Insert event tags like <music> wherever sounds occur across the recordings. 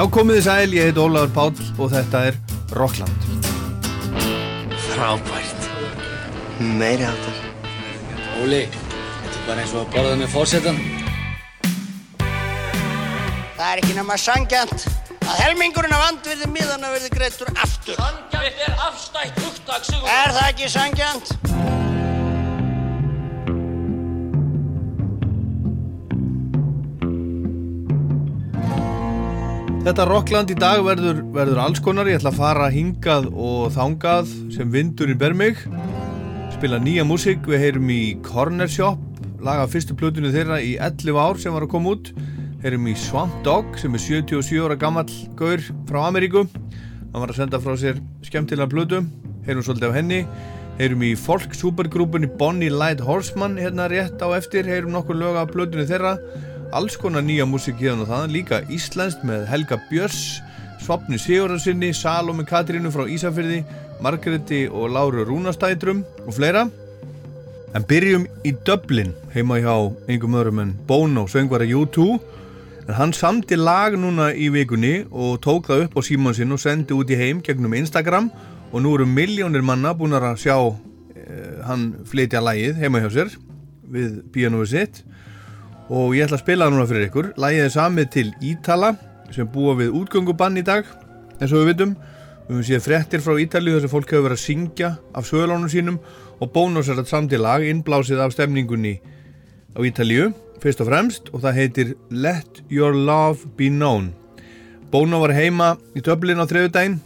Já, komið þið sæl, ég heit Ólaður Páll og þetta er Rockland. Frábært. Meiri áttar. Óli, þetta er bara eins og að borða með fórsetan. Það er ekki nema sangjant að helmingurinn af andvirði miðana verði greittur aftur. Sangjant er afstætt hugtak, Sigur. Er það ekki sangjant? Þetta Rockland í dag verður, verður alls konar, ég ætla að fara hingað og þangað sem vindurinn ber mig. Spila nýja músík, við heyrum í Corner Shop, laga fyrstu plötunni þeirra í 11 ár sem var að koma út. Heyrum í Swamp Dog sem er 77 ára gammal gaur frá Ameríku. Hann var að senda frá sér skemmtilega plötu, heyrum svolítið af henni. Heyrum í folk supergrúpunni Bonnie Light Horseman hérna rétt á eftir, heyrum nokkur lög af plötunni þeirra alls konar nýja músík hérna og það, líka Íslandst með Helga Björns, Svapni Sigurðarsinni, Salome Katrínu frá Ísafyrði, Margreti og Láru Rúnastætrum og fleira. En byrjum í Dublin, heima hjá einhverjum öðrum en Bono, söngvara U2. En hann samti lag núna í vikunni og tók það upp á síman sinn og sendi út í heim gegnum Instagram og nú eru miljónir manna búin að sjá eh, hann flytja lagið heima hjá sér við pianoið sitt og ég ætla að spila það núna fyrir ykkur. Lægið er samið til Ítala sem búa við útgöngubann í dag eins og við vitum. Við höfum séð frettir frá Ítali þess að fólk hefur verið að syngja af sögulónum sínum og bónus er þetta samt í lag innblásið af stemningunni á Ítalíu fyrst og fremst og það heitir Let Your Love Be Known. Bóno var heima í Dublin á þriðudaginn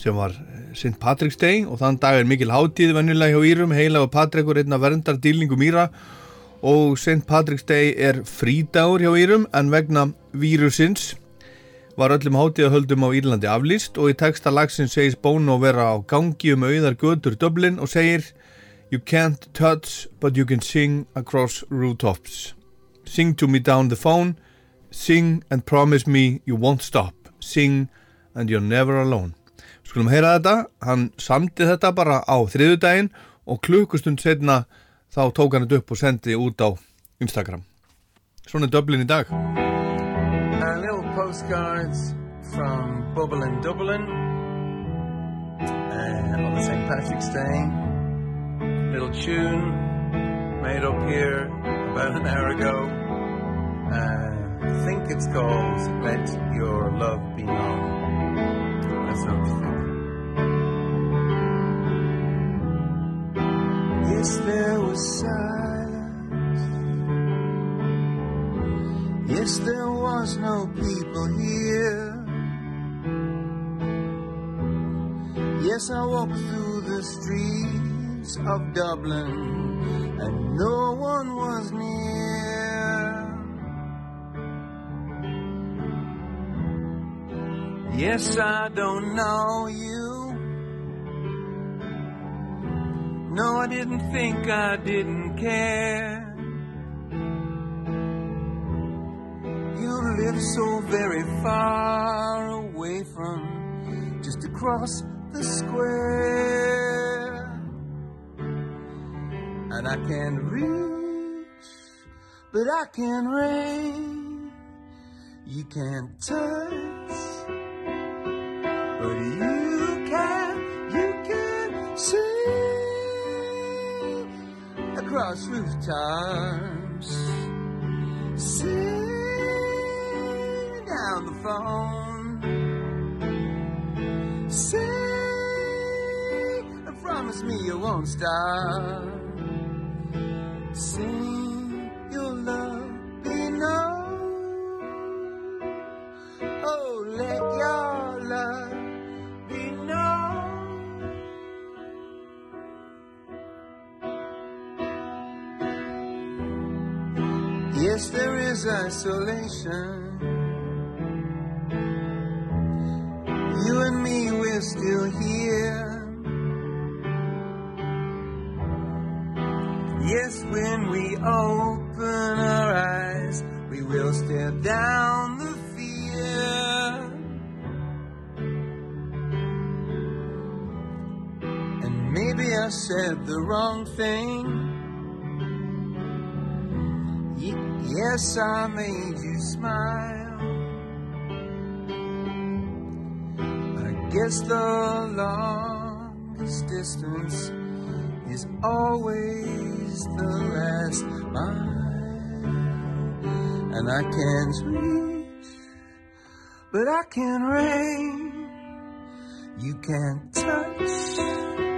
sem var St. Patrick's Day og þann dag er mikil hátíð vennilega hjá Írum. Heila og Patrickur einna verndar dýlningum Íra og St. Patrick's Day er frídagur hjá Írum en vegna vírusins var öllum hátíðahöldum á Írlandi aflýst og í texta lagsins segis Bono vera á gangi um auðar götur Dublin og segir You can't touch but you can sing across rooftops. Sing to me down the phone. Sing and promise me you won't stop. Sing and you're never alone. Skulum heyra þetta, hann samti þetta bara á þriðudaginn og klukkustund setna þá tók hann þetta upp og sendi út á Instagram Svona er Dublin í dag Uh, little postcards from Bubble in Dublin uh, on the St. Patrick's Day. Little tune made up here about an hour ago. Uh, I think it's called Let Your Love Be Known. Let's know what you Yes, there was silence. Yes, there was no people here. Yes, I walked through the streets of Dublin and no one was near. Yes, I don't know you. No, I didn't think I didn't care. You live so very far away from just across the square. And I can't reach, but I can reach. You can't touch, but you across rooftops. Sing down the phone. Sing promise me you won't stop. Sing is isolation. You and me, we're still here. Yes, when we open our eyes, we will stare down the fear. And maybe I said the wrong thing. Yes, I made you smile. I guess the longest distance is always the last mile. And I can't reach, but I can rain. You can't touch,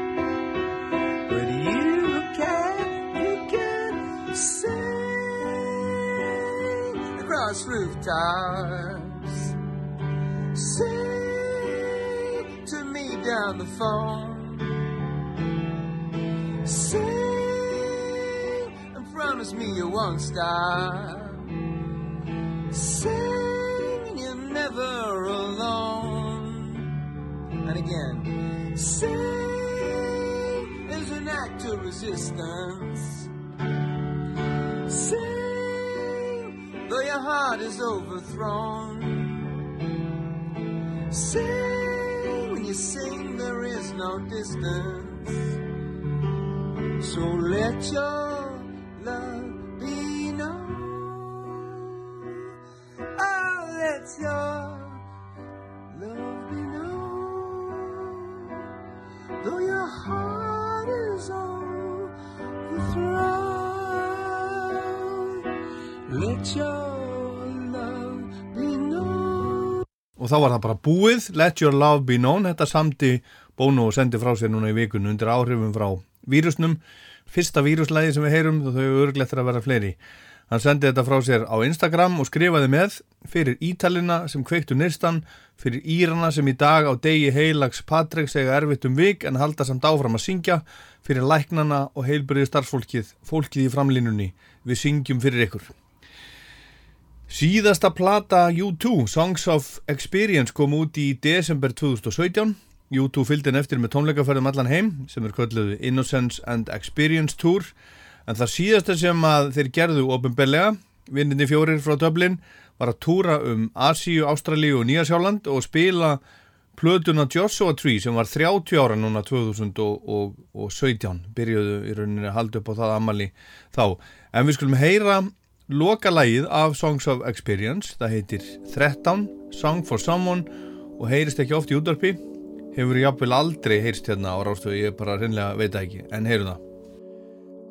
across rooftops. Sing to me down the phone. Sing and promise me you won't stop. Sing you're never alone. And again, sing is an act of resistance. Though your heart is overthrown. Sing when you sing, there is no distance. So let your love be known. Oh, let your love be known. Though your heart is overthrown, Og þá var það bara búið, Let Your Love Be Known, þetta samti Bono og sendi frá sér núna í vikun undir áhrifum frá vírusnum, fyrsta víruslæði sem við heyrum og þau eru örglegt að vera fleiri. Hann sendi þetta frá sér á Instagram og skrifaði með fyrir Ítalina sem kveiktu nýrstan, fyrir Írana sem í dag á degi heilags Patrik segja erfitt um vik en halda samt áfram að syngja, fyrir læknana og heilbyrði starfsfólkið, fólkið í framlínunni, við syngjum fyrir ykkur. Síðasta plata U2, Songs of Experience, kom út í desember 2017. U2 fylgdi henn eftir með tónleikaferðum allan heim sem er kvölduð Innocence and Experience Tour. En það síðasta sem að þeir gerðu ofinbellega, vinninni fjórir frá Dublin, var að túra um Asíu, Ástralíu og Nýjasjáland og spila plötuna Joshua Tree sem var 30 ára núna 2017. Byrjuðu í rauninni að halda upp á það ammali þá. En við skulum heyra lokalægið af Songs of Experience það heitir 13 Song for Someone og heyrist ekki oft í útvarpi. Hefur jáfnvel aldrei heyrst hérna á rástöðu ég bara reynlega veit ekki en heyrum það.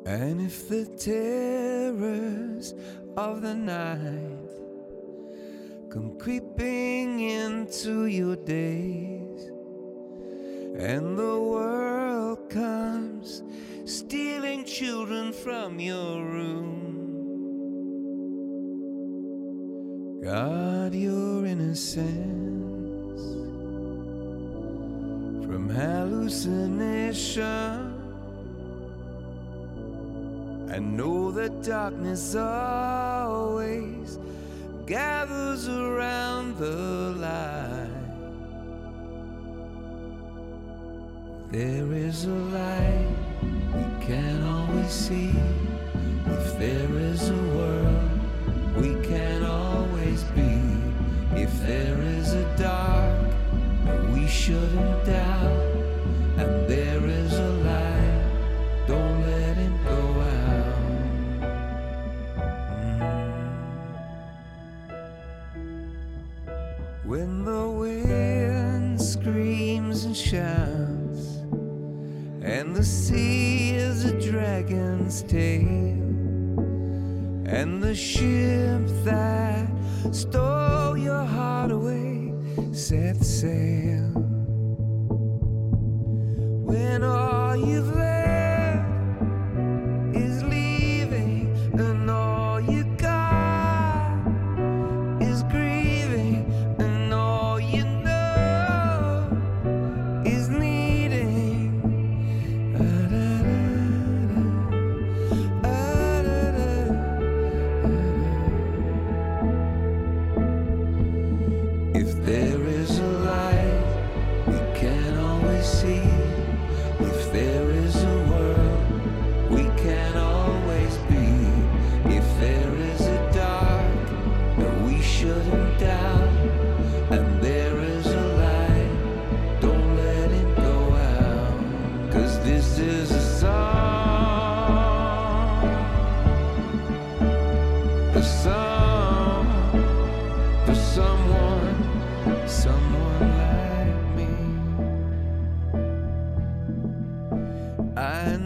And if the terrors of the night come creeping into your days, and the world comes stealing children from your room, guard your innocence from hallucination. And know that darkness always gathers around the light. There is a light we can always see. If there is a world we can always be. If there is a dark we shouldn't doubt, and there is a light, don't let it go out. Mm. When the wind screams and shouts, and the sea is a dragon's tail, and the ship that stole your heart away set sail. When all you've left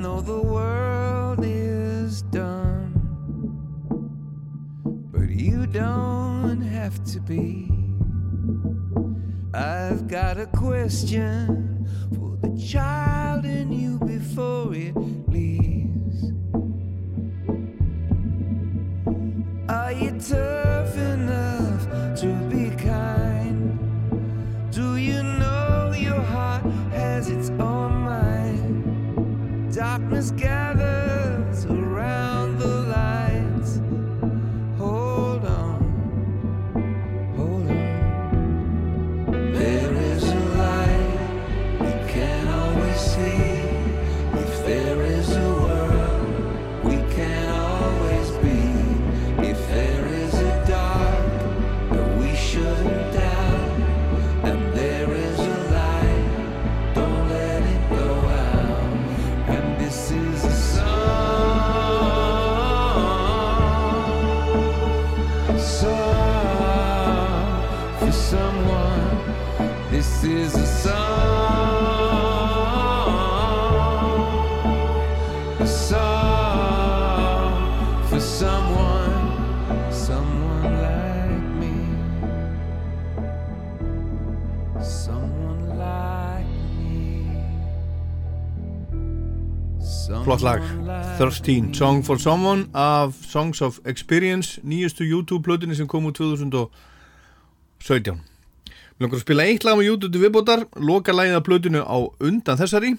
know the world is done, but you don't have to be. I've got a question for the child in you before it leaves. 13 Song for Someone af Songs of Experience nýjustu YouTube-plötunni sem kom úr 2017 Við langar að spila eitt lag með YouTube viðbótar loka lagið af plötunu á undan þessari.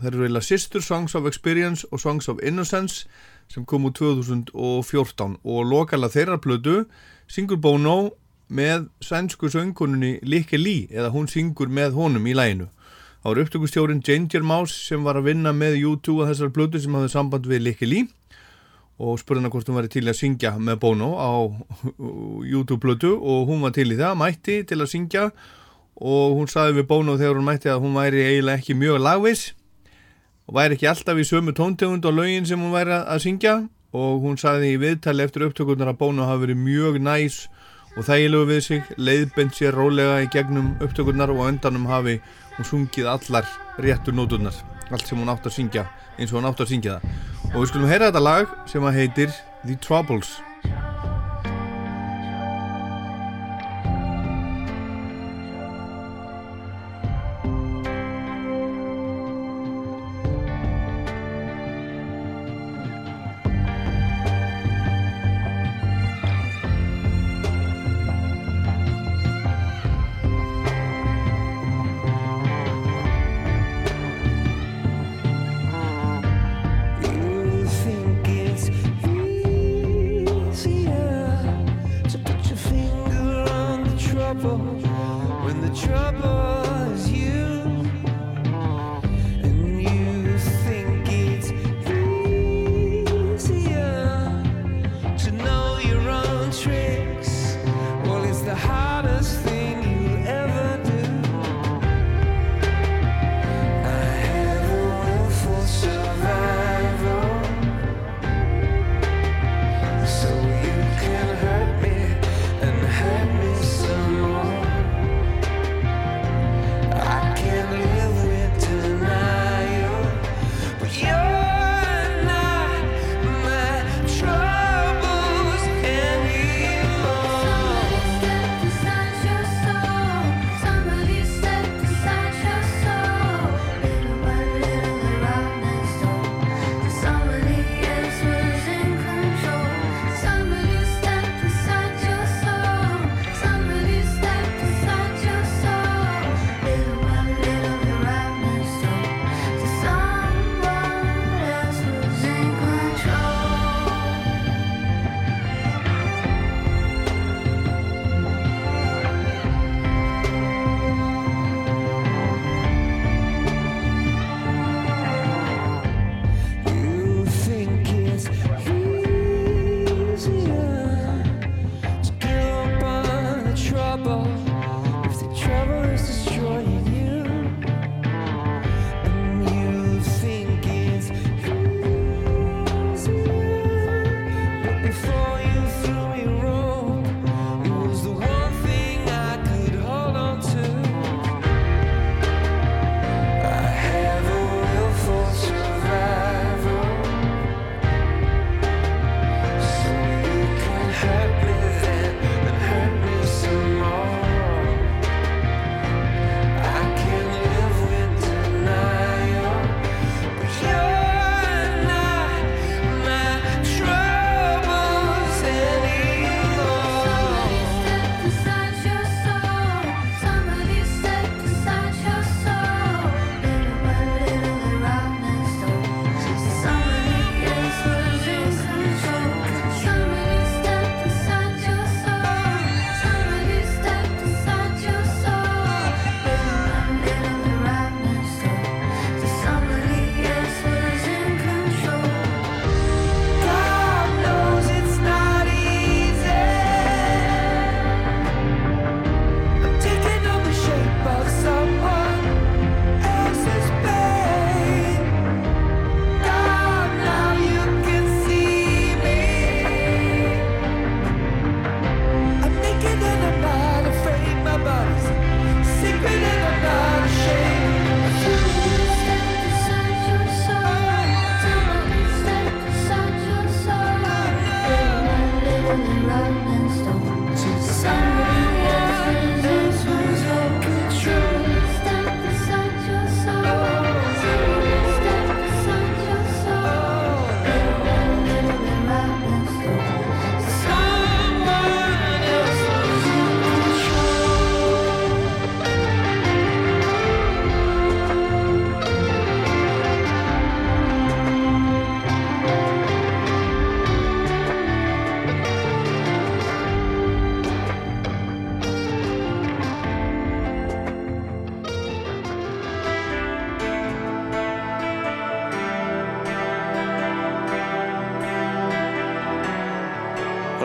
Það eru eiginlega Sister Songs of Experience og Songs of Innocence sem kom úr 2014 og lokala þeirra plötu syngur Bono með sænsku söngkonunni Likke Lee eða hún syngur með honum í laginu Það var upptökustjórin Ginger Mouse sem var að vinna með U2 að þessar plötu sem hafði samband við Likke Lee og spurði hana hvort hún væri til að syngja með Bono á <laughs> U2 plötu og hún var til í það, mætti til að syngja og hún saði við Bono þegar hún mætti að hún væri eiginlega ekki mjög lagvis og væri ekki alltaf í sömu tóntegund og lögin sem hún væri að syngja og hún saði í viðtali eftir upptökurnar að Bono hafi verið mjög næs og þægilegu við sig, leiðbend sér rólega í gegnum upptökurnar og á endanum hafi hún sungið allar réttu nóturnar, allt sem hún átt að syngja eins og hún átt að syngja það. Og við skulum heyra þetta lag sem að heitir The Troubles the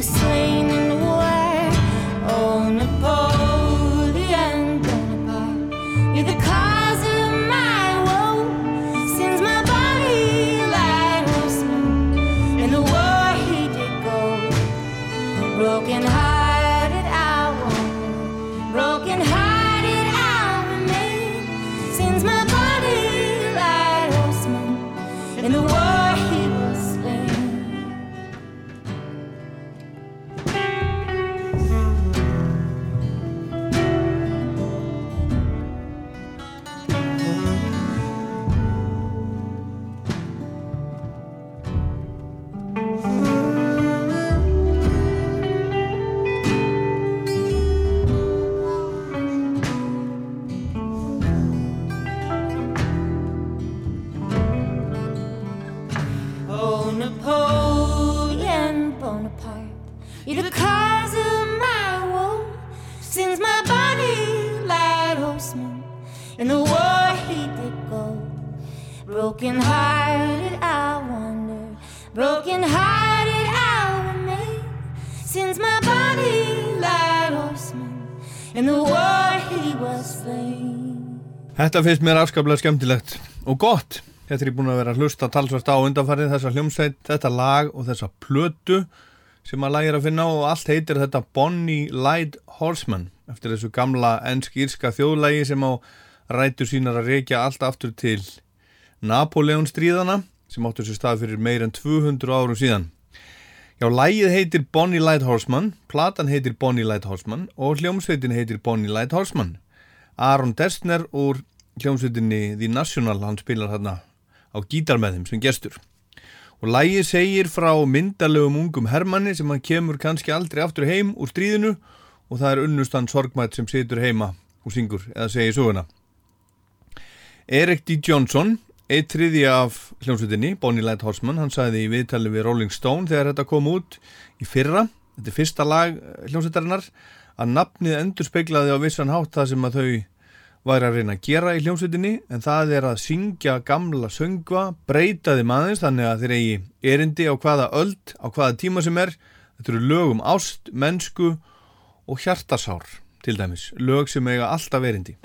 you say Þetta finnst mér afskaplega skemmtilegt og gott. Þetta er búin að vera hlusta talsvært á undanfarið þessa hljómsveit, þetta lag og þessa plötu sem að lagir að finna og allt heitir þetta Bonnie Light Horseman eftir þessu gamla ennsk-írska þjóðlægi sem á rætur sínar að reykja allt aftur til Napoleon stríðana sem áttur sér stað fyrir meir en 200 árum síðan. Já, lægið heitir Bonnie Light Horseman, platan heitir Bonnie Light Horseman og hljómsveitin heitir Bonnie Light Horseman. Aron Destner úr hljómsveitinni The National, hann spilar þarna á gítar með þeim sem gestur. Og lægi segir frá myndalögum ungum Hermanni sem hann kemur kannski aldrei aftur heim úr stríðinu og það er unnustan sorgmætt sem situr heima og syngur eða segir söguna. Erik D. Johnson, eitt triði af hljómsveitinni, Bonnie Light Horseman, hann sagði í viðtali við Rolling Stone þegar þetta kom út í fyrra, þetta er fyrsta lag hljómsveitarinnar, að nafnið endur speiklaði á vissan hátt það sem að þau væri að reyna að gera í hljómsveitinni en það er að syngja gamla söngva, breyta þeim aðeins þannig að þeir eigi erindi á hvaða öld, á hvaða tíma sem er. Þetta eru lög um ást, mennsku og hjartasár til dæmis, lög sem eiga alltaf erindi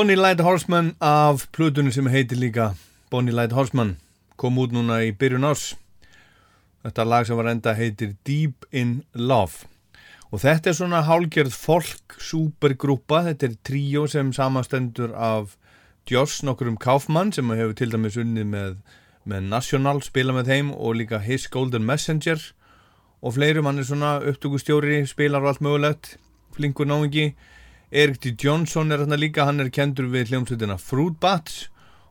Bonnie Light Horseman af plutunni sem heitir líka Bonnie Light Horseman kom út núna í byrjun árs. Þetta lag sem var enda heitir Deep in Love. Og þetta er svona hálgerð folk supergrúpa, þetta er tríó sem samastendur af Joss nokkur um Kaufmann sem hefur til dæmis unnið með, með National spila með þeim og líka His Golden Messenger. Og fleirum, hann er svona upptökustjóri spilar allt mögulegt, flinkur náingi Erik D. Johnson er hérna líka, hann er kendur við hljómsveitina Fruit Bats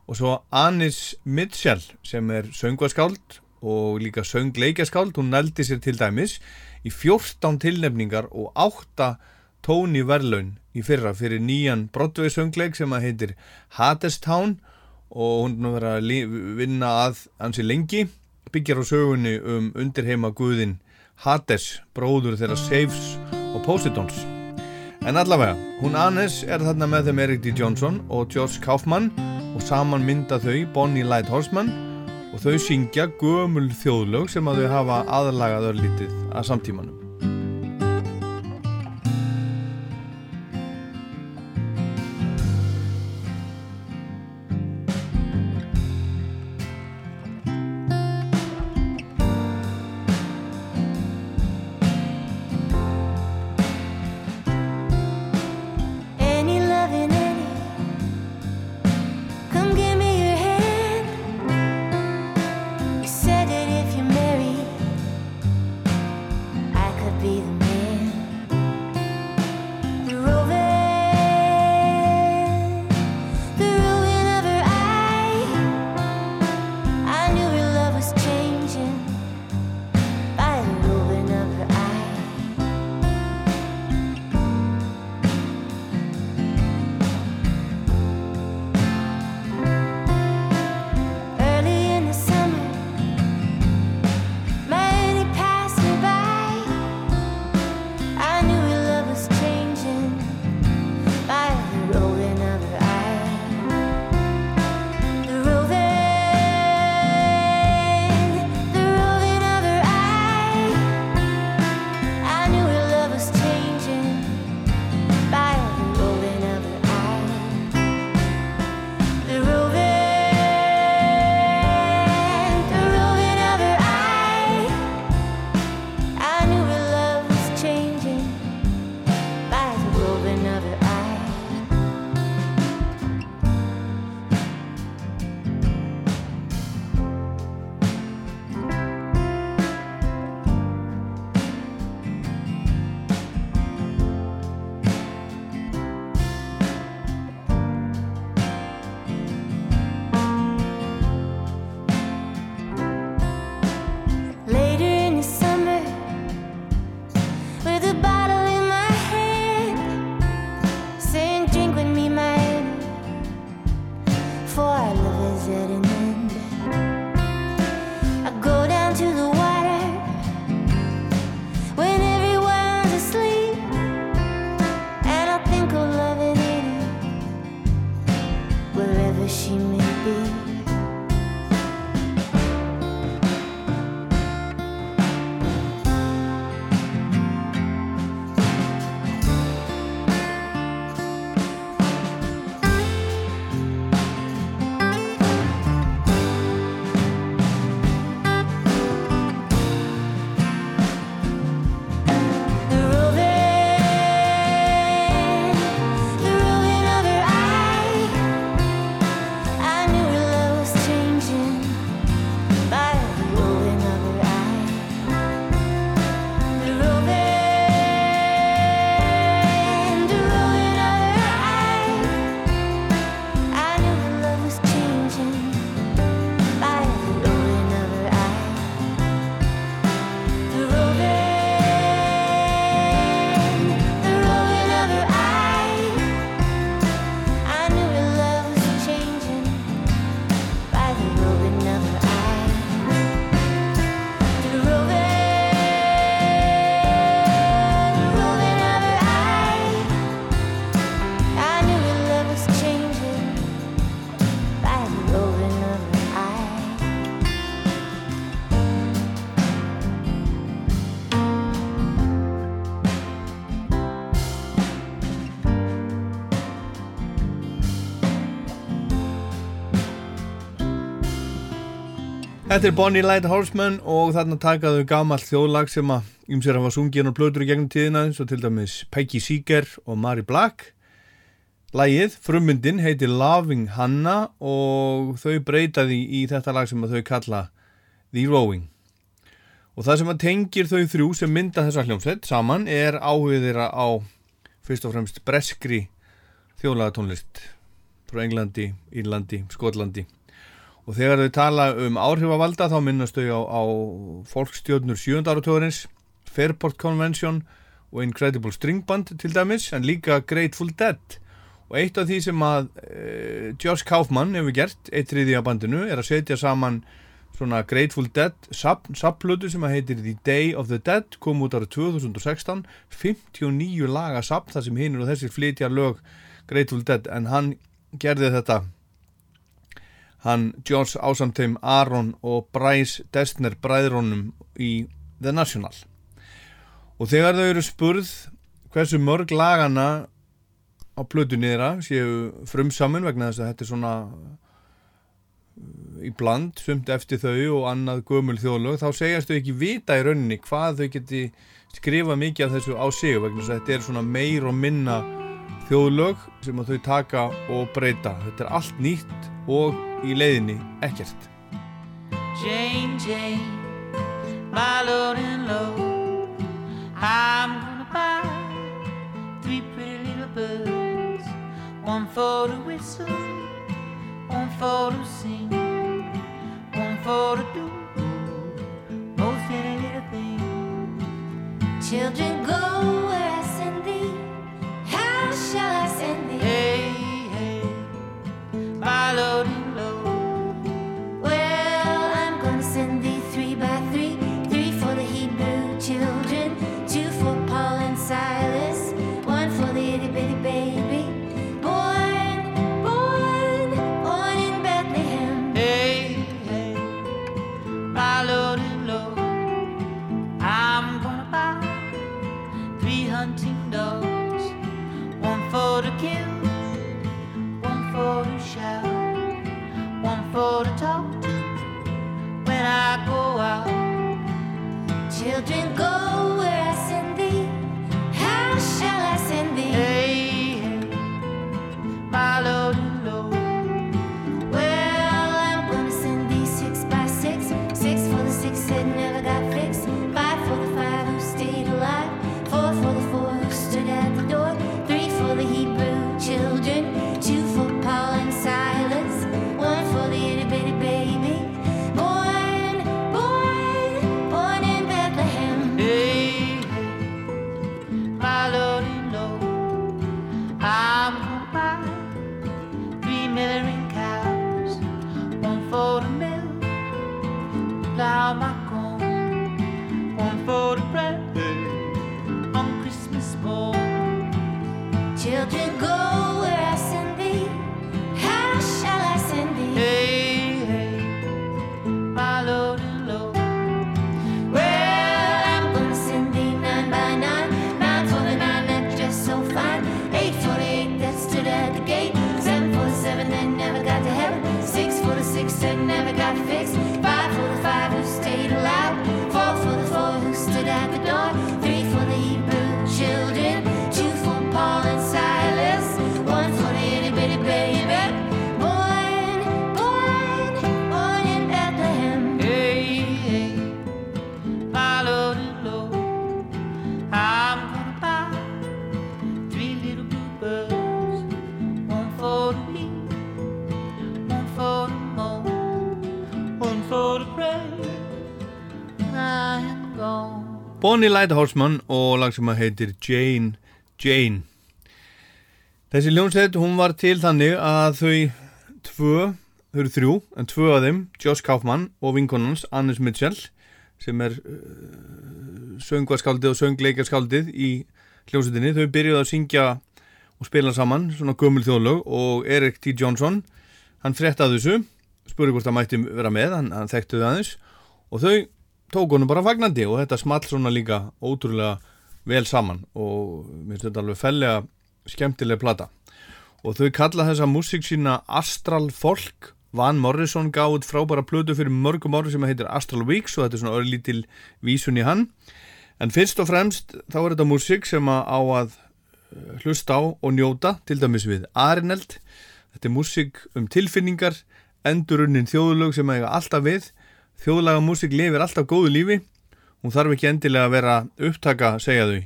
og svo Anis Mitchell sem er söngvaskáld og líka söngleikaskáld, hún nældi sér til dæmis í 14 tilnefningar og 8 tóni verðlaun í fyrra fyrir nýjan Broadway söngleik sem að heitir Hadestown og hún er að vinna að hansi lengi, byggjar á sögunni um undirheima guðin Hades, bróður þeirra Saves og Posidons en allavega, hún Anes er þarna með þeim Erik D. Johnson og George Kaufman og saman mynda þau Bonnie Light Horseman og þau syngja gömul þjóðlög sem að þau hafa aðlagað örlítið að samtímanum Þetta er Bonnie Light Horseman og þarna takaðu gamalt þjóðlag sem að ymsir hafa sungið og plötur í gegnum tíðina eins og til dæmis Peggy Seeger og Mary Black. Lægið, frummyndin, heitir Loving Hannah og þau breytaði í þetta lag sem að þau kalla The Rowing. Og það sem að tengir þau þrjú sem mynda þessa hljómsveit saman er áhugið þeirra á fyrst og fremst breskri þjóðlagatónlist frá Englandi, Írlandi, Skotlandi og þegar þau tala um áhrifavalda þá minnast þau á, á fólkstjórnur 7. áratugurins Fairport Convention og Incredible String Band til dæmis en líka Grateful Dead og eitt af því sem að e, Josh Kaufman hefur gert, eitt riði á bandinu er að setja saman svona Grateful Dead sapplötu sem að heitir The Day of the Dead kom út ára 2016 59 laga sapp þar sem hinn og þessir flytja lög Grateful Dead en hann gerði þetta hann George ásamteim Aron og Bryce Destner bræðrónum í The National. Og þegar þau eru spurð hversu mörg lagana á plötunni þeirra séu frumsamin vegna þess að þetta er svona uh, í bland sumt eftir þau og annað gömul þjóðlög þá segjast þau ekki vita í rauninni hvað þau geti skrifa mikið af þessu á sig vegna þess að þetta er svona meir og minna þjóðlög sem þau taka og breyta. Þetta er allt nýtt og í leiðinni ekkert. Jane, Jane, my load and low I'm gonna buy three pretty little birds One for to whistle, one for to sing One for to do most any little thing. Children go where I send thee How shall I send thee? Hey, hey, my load Children go Bonnie Light Horseman og lag sem að heitir Jane Jane. Þessi ljónsett, hún var til þannig að þau tvö, þau eru þrjú en tvö af þeim, Josh Kaufman og vinkonans Annis Mitchell sem er uh, söngvarskáldið og söngleikarskaldið í hljómsettinni, þau byrjuði að syngja og spila saman, svona gömul þjóðlög og Erik T. Johnson hann frettaði þessu, spurði hvort það mætti vera með, hann, hann þekktuði aðeins. Og þau tók honum bara fagnandi og þetta small svona líka ótrúlega vel saman og mér finnst þetta alveg fellega skemmtilega plata. Og þau kalla þessa músík sína astral folk. Van Morrison út frábæra plötu fyrir mörgum ári sem heitir Astral Weeks og þetta er svona örlítil vísun í hann. En fyrst og fremst þá er þetta músík sem að á að uh, hlusta á og njóta til dæmis við Arineld þetta er músík um tilfinningar endurunnin þjóðlög sem eiga alltaf við þjóðlaga músík lifir alltaf góðu lífi. Hún þarf ekki endilega að vera upptaka, segja þau.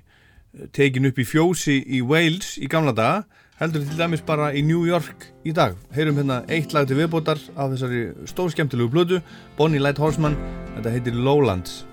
Tekin upp í fjósi í Wales í gamla daga heldur til dæmis bara í New York í dag. Heyrum hérna eitt lag til viðbótar af þessari stór skemmtilegu blödu Bonnie Light Horseman, þetta heitir Lowlands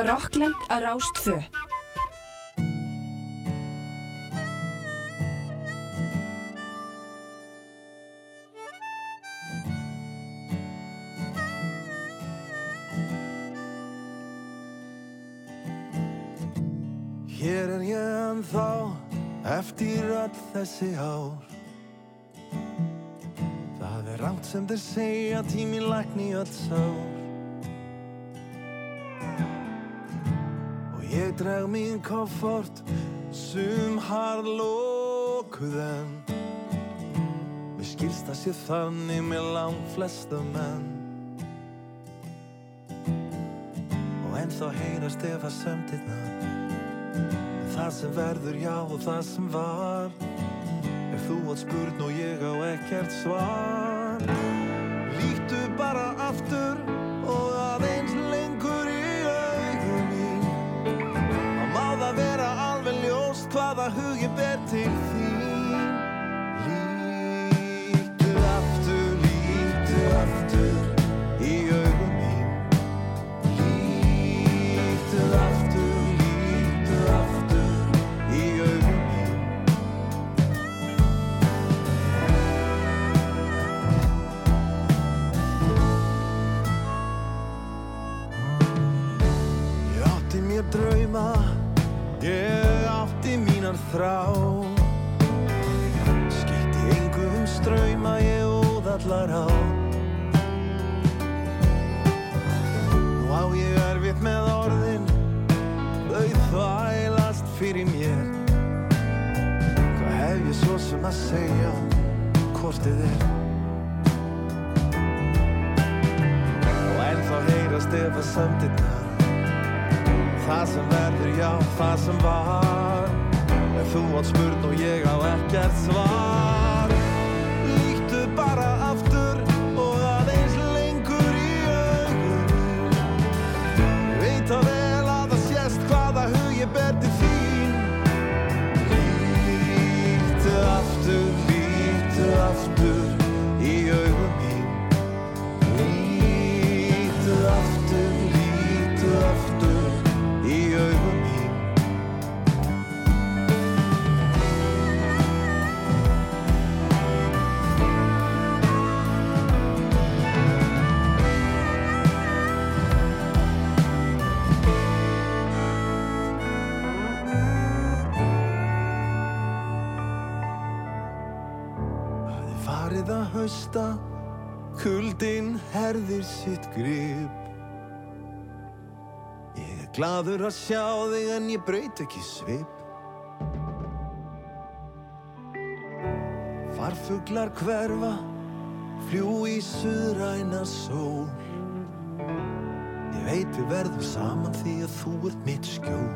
Ert að Rást 2. Hér er ég ennþá eftir öll þessi ár Það er rátt sem þeir segja tíminn lækni öll sár ég dreg mín koffort sum harlokuð en Mér skilst að sé þannig með lang flesta menn. Og ennþá heyrast ef að sömndirna Það sem verður já og það sem var. Ef þú átt spurn og ég á ekkert svar Líktu bara aftur og að hugið ber til þín. Lítu aftur, lítu aftur í augum mín. Lítu aftur, lítu aftur í augum mín. Ég átti mér drauma þrá Skeitt í engum ströyma ég óðallar á. Nú á ég erfitt með orðin Þau þvælast fyrir mér. Hvað hef ég svo sem að segja hvort þið er? Þá heyrast yfir samtinnar Það sem verður, já, það sem var þú átt spurn og ég á ekkert svar sitt grip. Ég er gladur að sjá þig en ég braut ekki svip. Farfuglar hverfa Fljú í suðræna sól. Ég veit við verðum saman því að þú ert mitt skjól.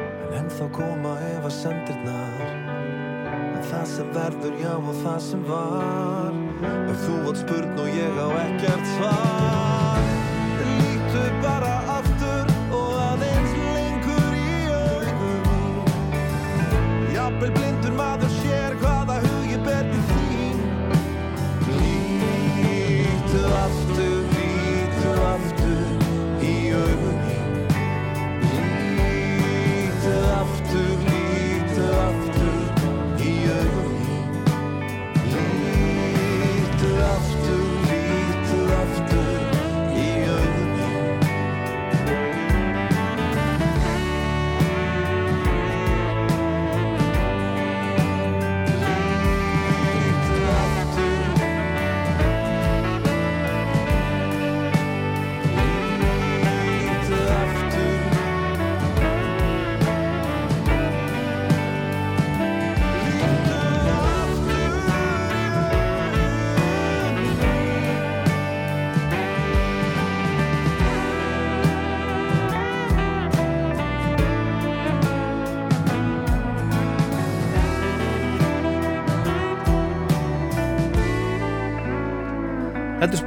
En ennþá koma ef að sendirnar En það sem verður já og það sem var Ef þú átt spurn og ég á ekkert svar Lítu bara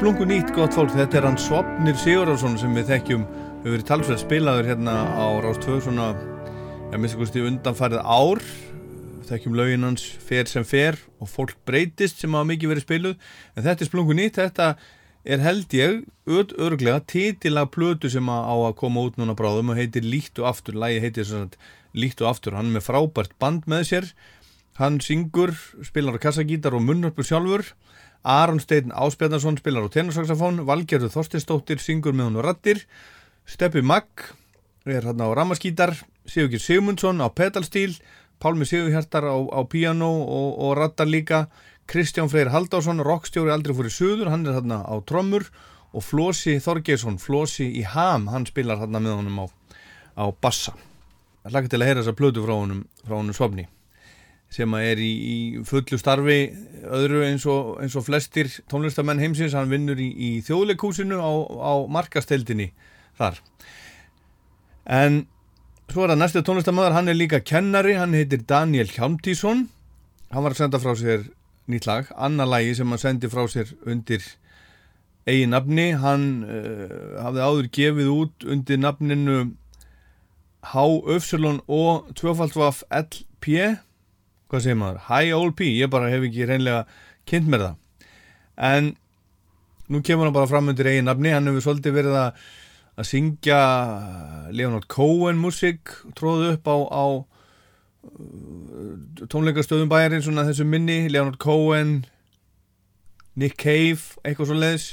Þetta er splungu nýtt gott fólk, þetta er hann Svopnir Sigurðarsson sem við þekkjum. Hefur verið talsverð spilaður hérna á Rástvöð svona, ég minnst ekki undanfarið ár. Þekkjum lögin hans fer sem fer og fólk breytist sem hafa mikið verið spiluð. En þetta er splungu nýtt, þetta er held ég öð örglega titilag plötu sem að á að koma út núna bráðum og heitir Líkt og aftur, lægi heitir svona Líkt og aftur, hann er með frábært band með sér. Hann syngur, spilar á kassagítar og munnarpur sjálfur Aron Steinn Áspjarnason spilar á tenorsaxofón, Valgerður Þorstinsdóttir syngur með hún og rattir, Steppi Magg er hérna á ramaskítar, Sigurgir Sigmundsson á pedalstíl, Pálmi Sigurhjartar á, á piano og, og rattar líka, Kristján Freyr Haldásson, rockstjóri aldrei fór í suður, hann er hérna á trommur og Flósi Þorgeirsson, Flósi í ham, hann spilar hérna með honum á, á bassa. Lakka til að heyra þessa plötu frá honum, frá honum Svopni sem er í, í fullu starfi öðru eins og, eins og flestir tónlistamenn heimsins, hann vinnur í, í þjóðleikúsinu á, á markasteldinni þar en svo er það næstu tónlistamöður hann er líka kennari, hann heitir Daniel Hjalmtísson hann var að senda frá sér nýtt lag, annar lagi sem hann sendi frá sér undir eigin nafni, hann uh, hafði áður gefið út undir nafninu H-Öfsulon og 2-F LP hvað segir maður, High Old P ég bara hef ekki reynlega kynnt mér það. En nú kemur hann bara fram undir eigin nafni. Hann hefur svolítið verið að, að syngja Leonard Cohen musik tróðu upp á, á tónleikastöðum bæjarinn svona þessu minni, Leonard Cohen Nick Cave eitthvað svo leiðis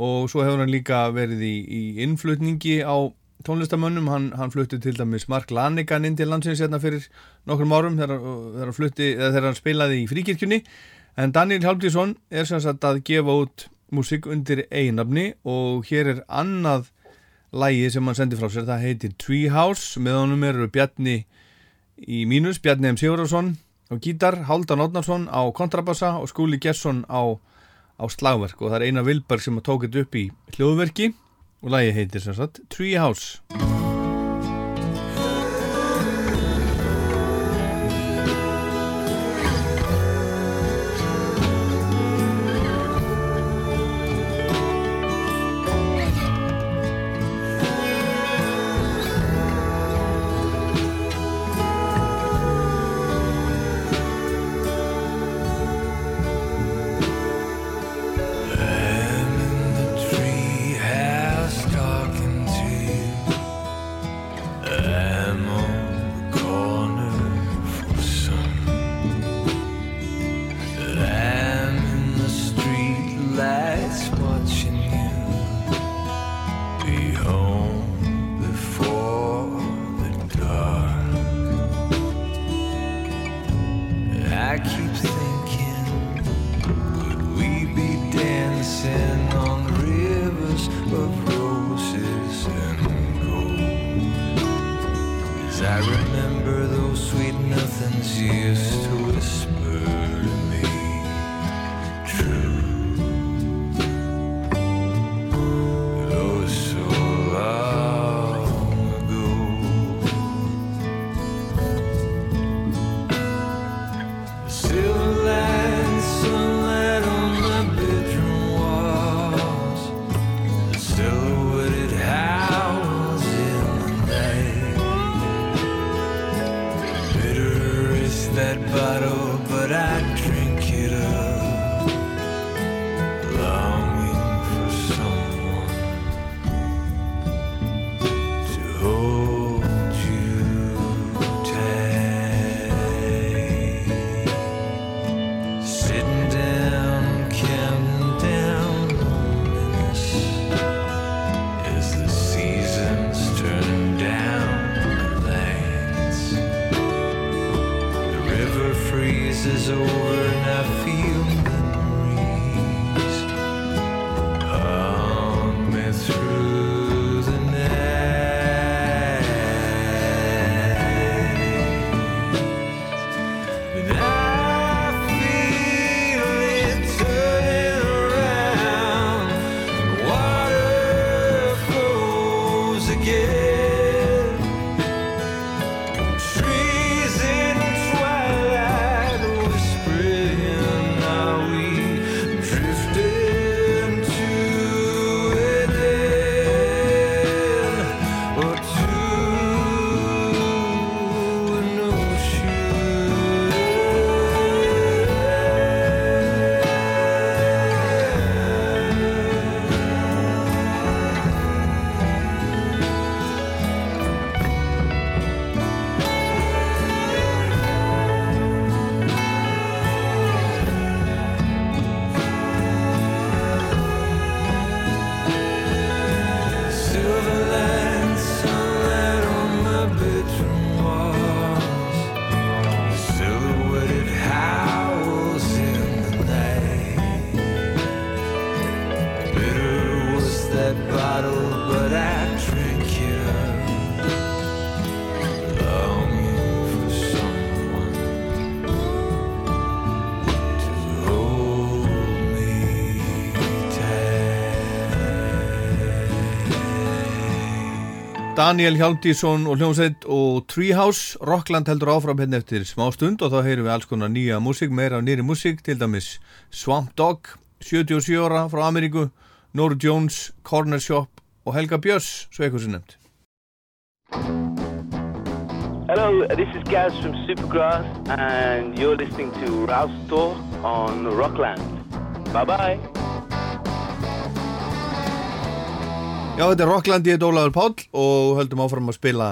og svo hefur hann líka verið í, í innflutningi á tónlistamönnum, hann, hann flutti til dæmis Mark Lanigan inn til landsins hérna fyrir nokkrum árum þegar, þegar, flutti, þegar hann spilaði í fríkirkjunni. En Daniel Hjaltísson er sem sagt að gefa út músík undir eiginafni og hér er annað lægi sem hann sendi frá sér, það heitir Treehouse, með honum eru Bjarni í mínus, Bjarni M. Sigurðarsson á gítar, Haldan Odnarsson á kontrabassa og Skúli Gesson á, á slagverk. Og það er eina Vilberg sem tók þetta upp í hljóðverki og lægi heitir sem sagt Treehouse river freezes over and I feel Daniel Hjaltísson og hljómsveit og Treehouse Rockland heldur áfram hérna eftir smá stund og þá heyrum við alls konar nýja músík, meira af nýri músík til dæmis Swamp Dog 77 ára frá Ameríku Nora Jones, Corner Shop og Helga Björns, svo eitthvað sem nefnd Hello, this is Gaz from Supergrass, and you're listening to Rouse Talk on Rockland. Bye bye. Já, þetta er Rockland, ég er Ólaður Páll og höldum áfram að spila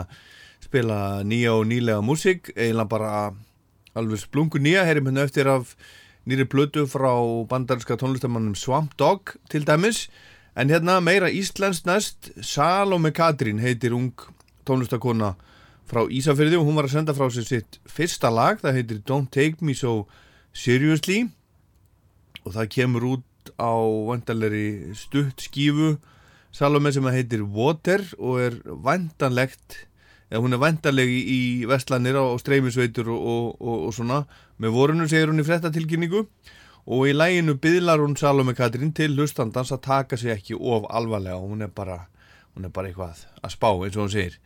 spila nýja og nýlega músík. Eiginlega bara alveg splungu nýja, heyrim hérna eftir af nýri blötu frá bandarinska tónlistamannum Swamp Dog til dæmis. En hérna meira Íslands næst, Salome Katrín heitir ung tónlistakona frá Ísafyrði og hún var að senda frá sér sitt fyrsta lag, það heitir Don't Take Me So Seriously. Og það kemur út á vandalegri stutt skífu Salome sem heitir Water og er vandanlegt eða hún er vandaleg í vestlanir á streymisveitur og, og, og, og svona. Með vorunum segir hún í frettatilkynningu og í læginu byðlar hún Salome Katrín til hlustandans að taka sig ekki of alvarlega. Og hún er bara, hún er bara eitthvað að spá eins og hún segir.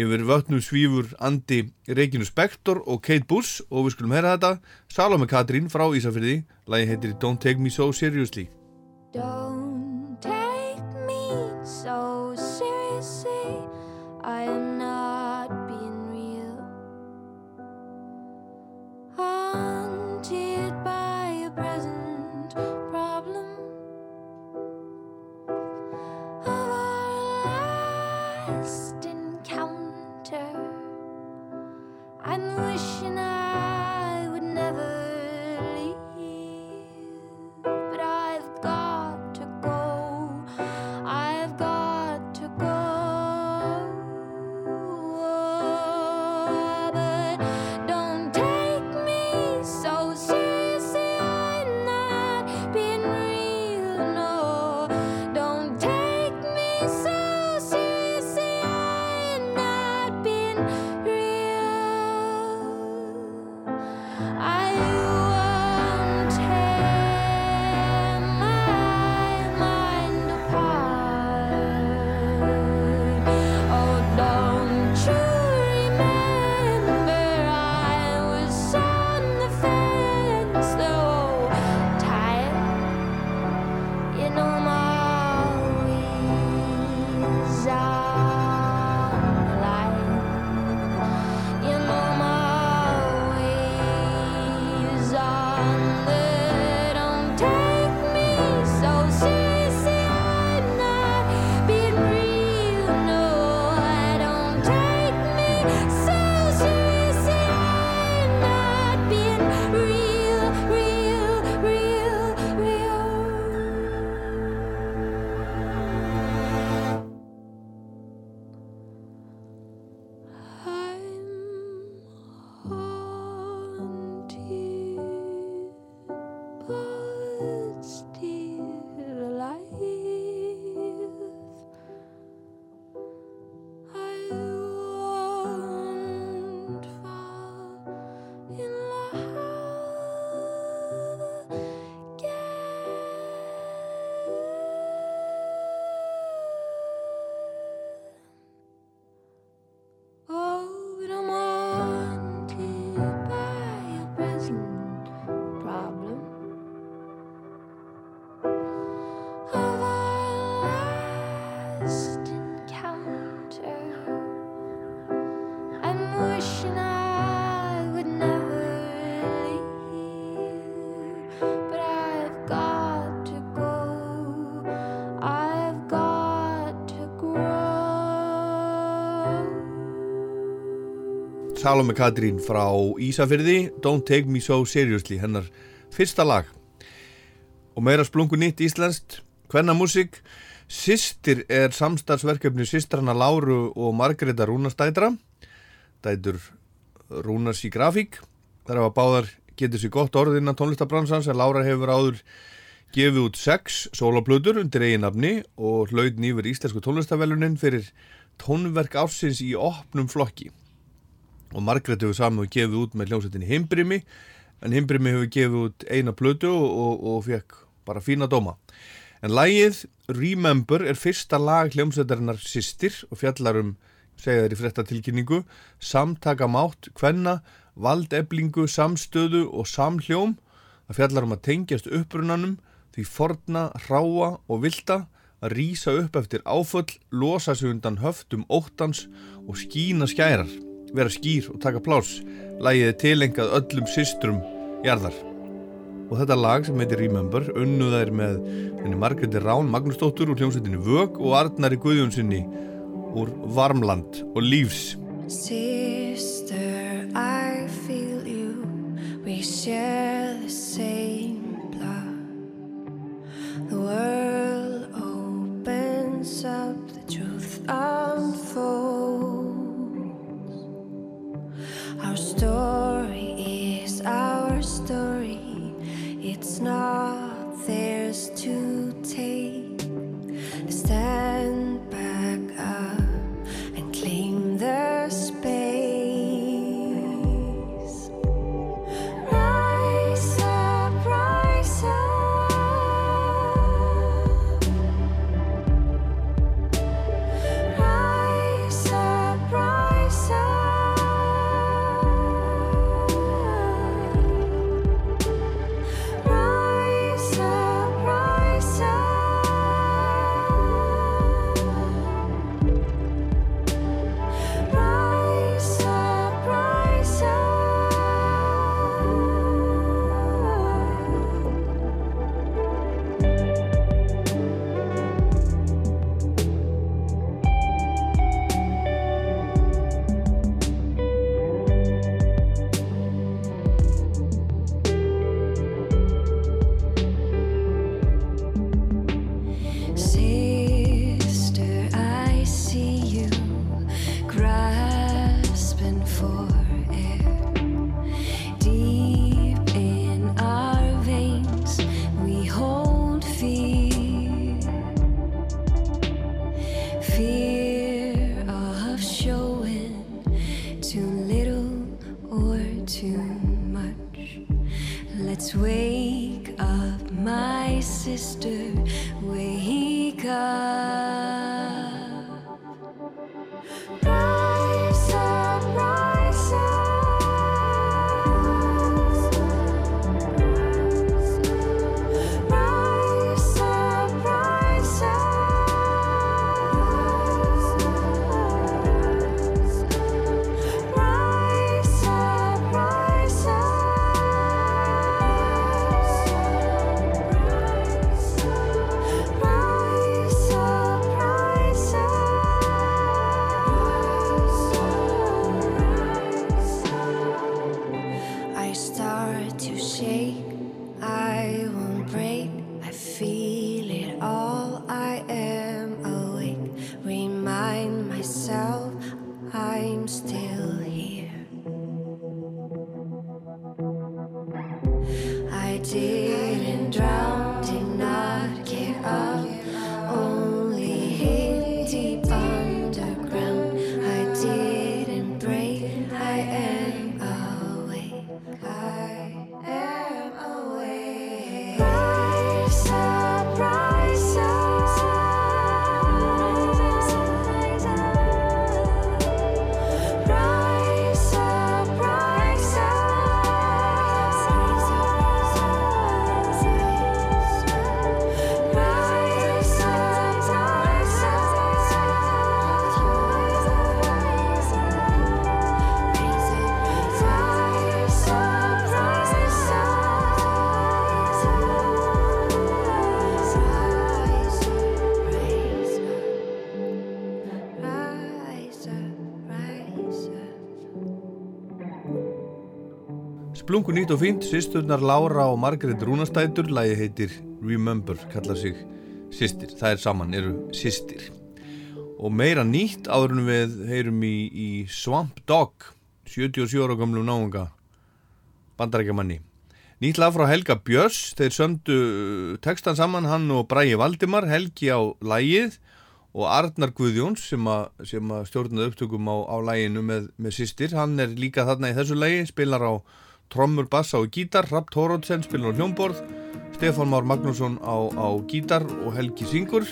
Yfir vötnum svífur Andi Reginu Spektor og Kate Buss og við skulum heyra þetta. Salome Katrín frá Ísafjörði lægi heitir Don't Take Me So Seriously. Don't I am not being real. Haunted by a present problem of our last encounter. I'm wishing I Salome Katrín frá Ísafyrði Don't Take Me So Seriously hennar fyrsta lag. Og meira splungu nýtt íslenskt hvenna músík Sistir er samstarfsverkefni Sistrana Láru og Margreta Rúnastætra dætur Rúnars í grafík. Þar hafa báðar getur sér gott orð innan tónlistabransans en Lára hefur áður gefið út sex sólaplutur undir eiginnafni og hlaut nýfur íslensku tónlistavelunin fyrir tónverk ársins í opnum flokki og Margrét hefur saman gefið út með hljómsveitinni Himbrimi en Himbrimi hefur gefið út eina plötu og, og, og fekk bara fína dóma. En lagið Remember er fyrsta lag hljómsveitarinnar Sistir og fjallar um segja þeir í frétta tilkynningu samtaka mátt, hvenna valdeflingu, samstöðu og samhljóm. Það fjallar um að tengjast upprunanum því forna, hráa og vilda að rýsa upp eftir áföll losa sig undan höftum óttans og skína skærar vera skýr og taka plás lægiði tilengað öllum systrum jarðar. Og þetta lag sem heitir Remember unnuðaðir með Margreti Rán Magnúsdóttur úr hljómsveitinu Vög og Arnari Guðjónssoni úr Varmland og Lífs. Sister, I feel you. We share the same blood. The world opens up The truth unfolds. Our story is our story, it's not theirs to take. Splungu nýtt og fínt, sýsturnar Lára og Margrét Rúnastætur, lagi heitir Remember, kallar sig sýstir, það er saman, eru sýstir. Og meira nýtt áður en við heyrum í, í Swamp Dog, 77 ára gamlu náunga, bandarækjamanni. Nýtt lag frá Helga Björns, þeir söndu textan saman, hann og Bræi Valdimar, Helgi á lagið og Arnar Guðjóns sem að, að stjórnaði upptökum á, á laginu með, með sýstir, hann er líka þarna í þessu lagi, spilar á trommur, bassa og gítar, Rapp Tórótsen spilar á hljómborð, Stefán Már Magnússon á, á gítar og Helgi syngur.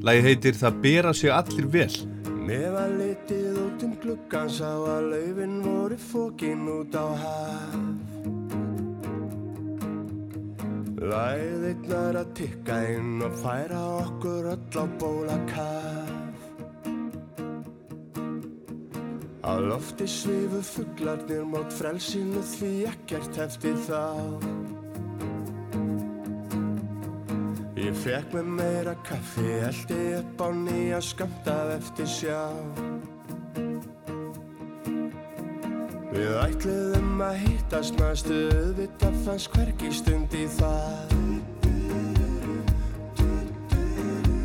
Lagi heitir Það bera sig allir vel. Nefa litið út um gluggan sá að laufin voru fókin út á haf Læðirnar að tikka inn og færa okkur öll á bóla Á lofti svifu fugglarnir mót frelsinu því ekkert hefti þá Ég fekk með meira kaffi, eldi upp á nýja skamtað eftir sjá. Við ætluðum að hittast næstu, auðvitað fannst hvergi stund í það.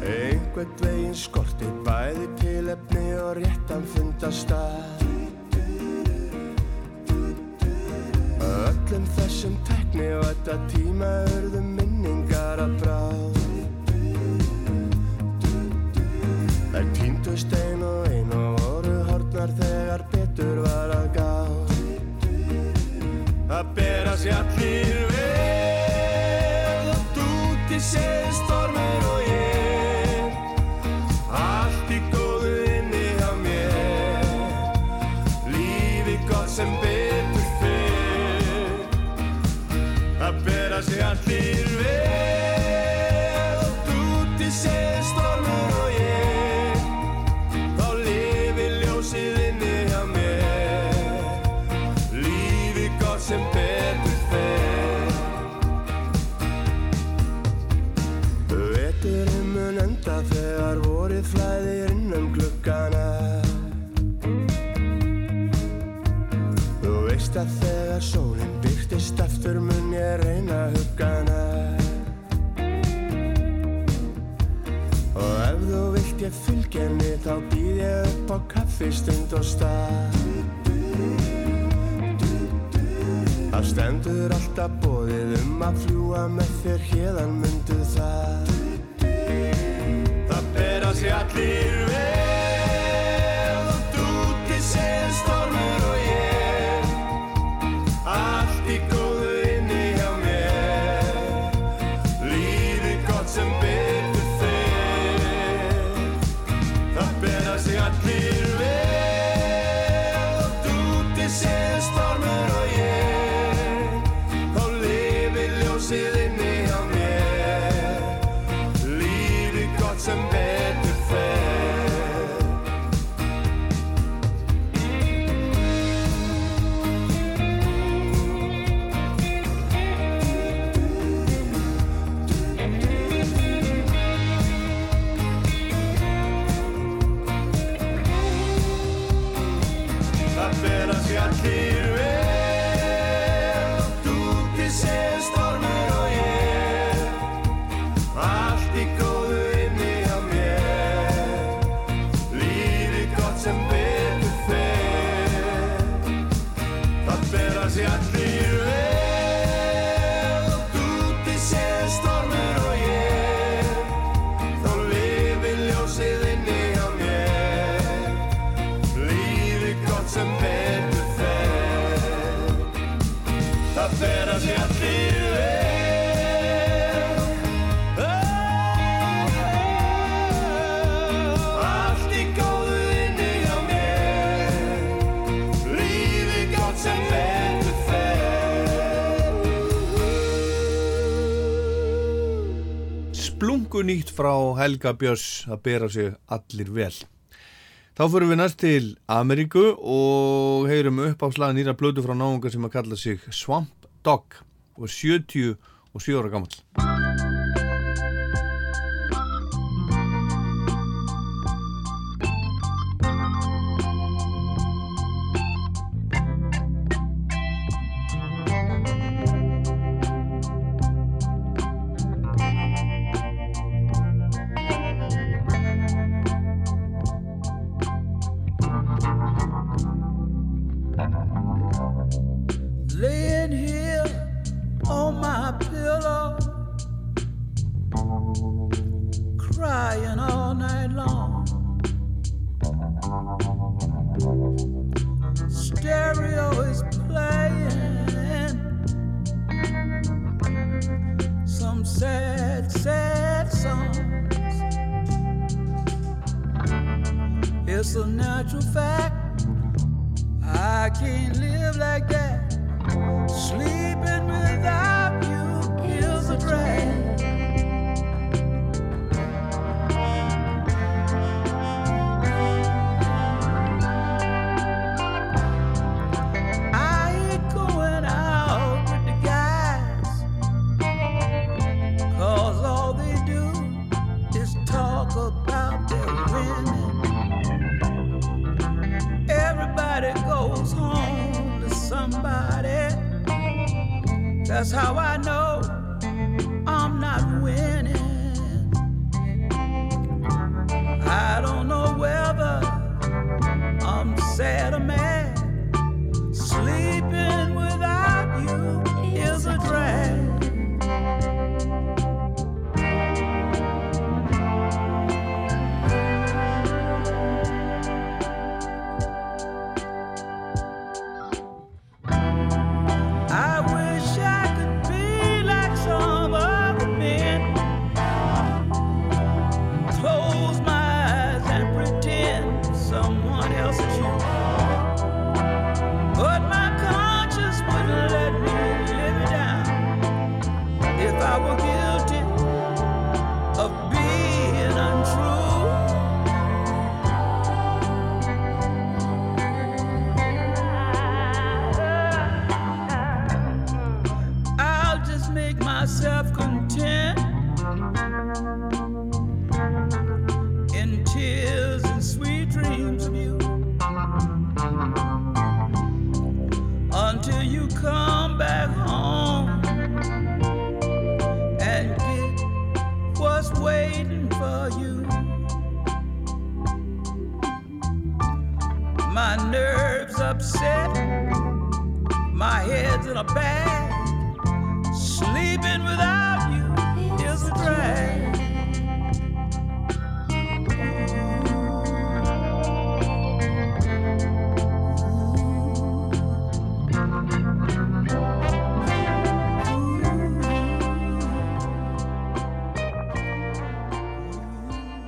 Einhvern veginn skorti bæði til efni og réttan fundastað. Öllum þessum tekni og þetta tíma örðum minningar að bráð. Þær týndust ein og ein og voru hortnar þegar betur var að gáð Að bera sér allir veð og dúti sér Hvort ég fylg henni þá býð ég upp á kaffistund og stað. Það stendur alltaf bóðið um að fljúa með þér hérðan myndu það. Það ber að sé allir við nýtt frá Helga Björns að bera sig allir vel. Þá fyrir við næst til Ameríku og heyrum upp á slagin nýra blödu frá náunga sem að kalla sig Swamp Dog og 70 og 7 ára gammal.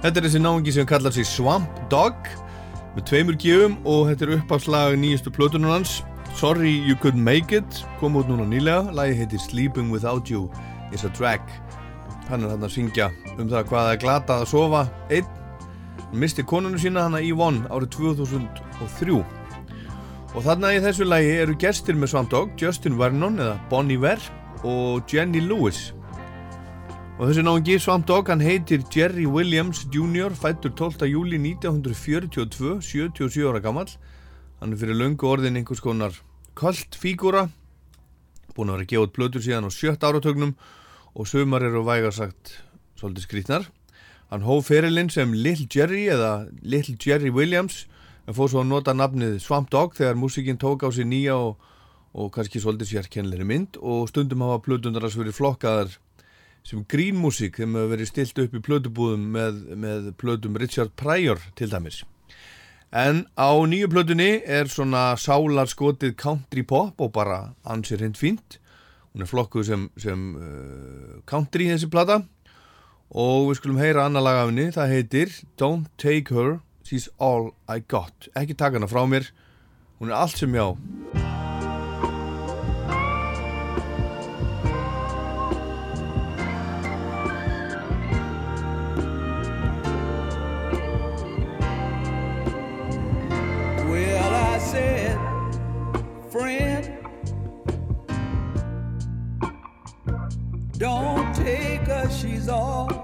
Þetta er þessi náungi sem kallar sig Swamp Dog með tveimur gífum og þetta er uppáslag nýjastu plötunum hans. Sorry You Couldn't Make It kom út núna nýlega, lagi heitir Sleeping Without You is a Drag hann er hann að syngja um það hvað það er glatað að sofa. Einn misti konunu sína hann að Yvonne árið 2003 og þarna í þessu lagi eru gestir með Swamp Dog Justin Vernon eða Bonnie Ver og Jenny Lewis Og þessi náðungi Swamp Dog, hann heitir Jerry Williams Jr. fættur 12. júli 1942, 77 ára gammal. Hann er fyrir löngu orðin einhvers konar kvöld fígúra, búin að vera að gefa út blöður síðan á sjött áratögnum og sömar eru vægarsagt svolítið skrítnar. Hann hóf ferilinn sem Little Jerry eða Little Jerry Williams en fór svo að nota nafnið Swamp Dog þegar músikinn tók á sig nýja og, og kannski svolítið sérkennilegri mynd og stundum hafa blöðundar að verið flokkaðar sem grínmusík þeim hefur verið stilt upp í plötubúðum með, með plötum Richard Pryor til dæmis. En á nýju plötunni er svona sálarskotið country pop og bara ansir hend fínt. Hún er flokkuð sem, sem uh, country þessi plata og við skulum heyra annar lag af henni, það heitir Don't Take Her, She's All I Got. Ekki taka hana frá mér, hún er allt sem ég á. All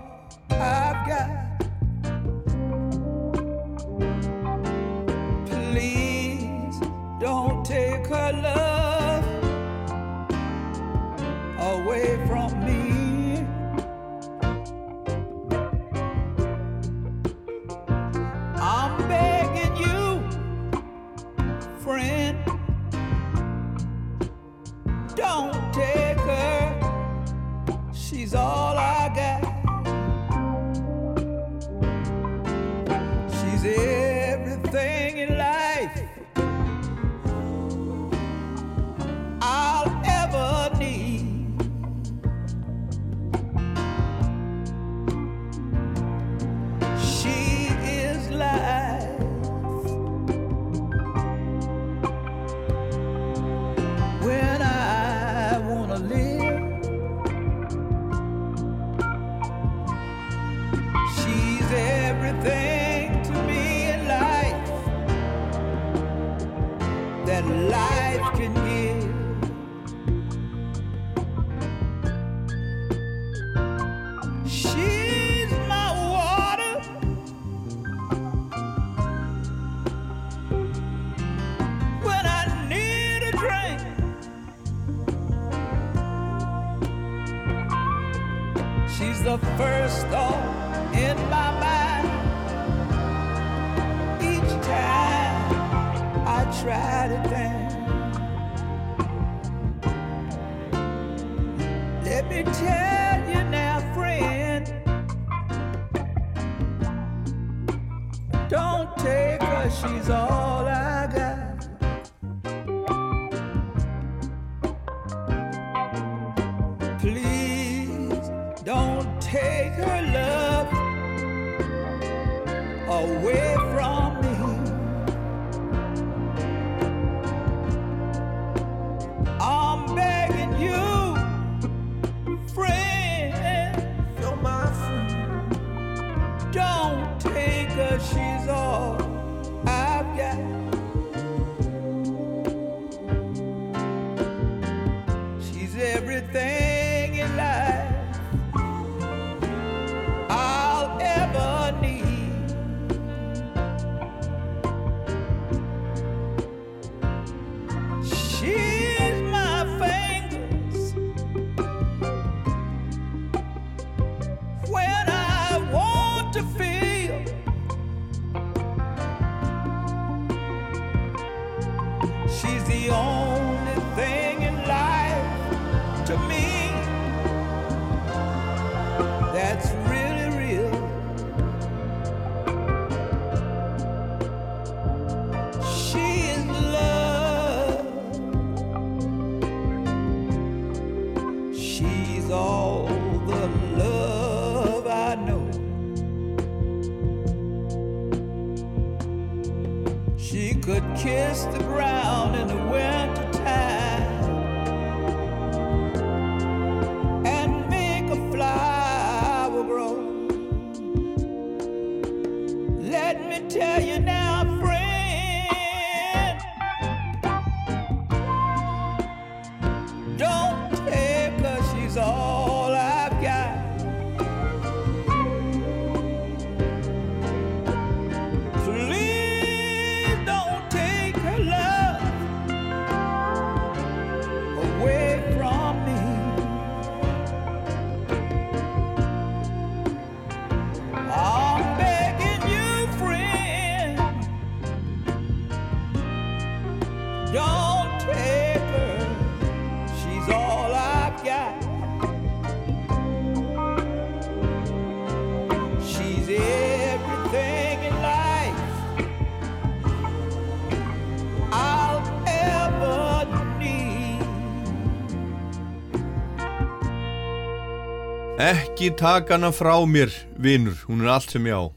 Ekki taka hana frá mér, vinur, hún er allt sem ég á.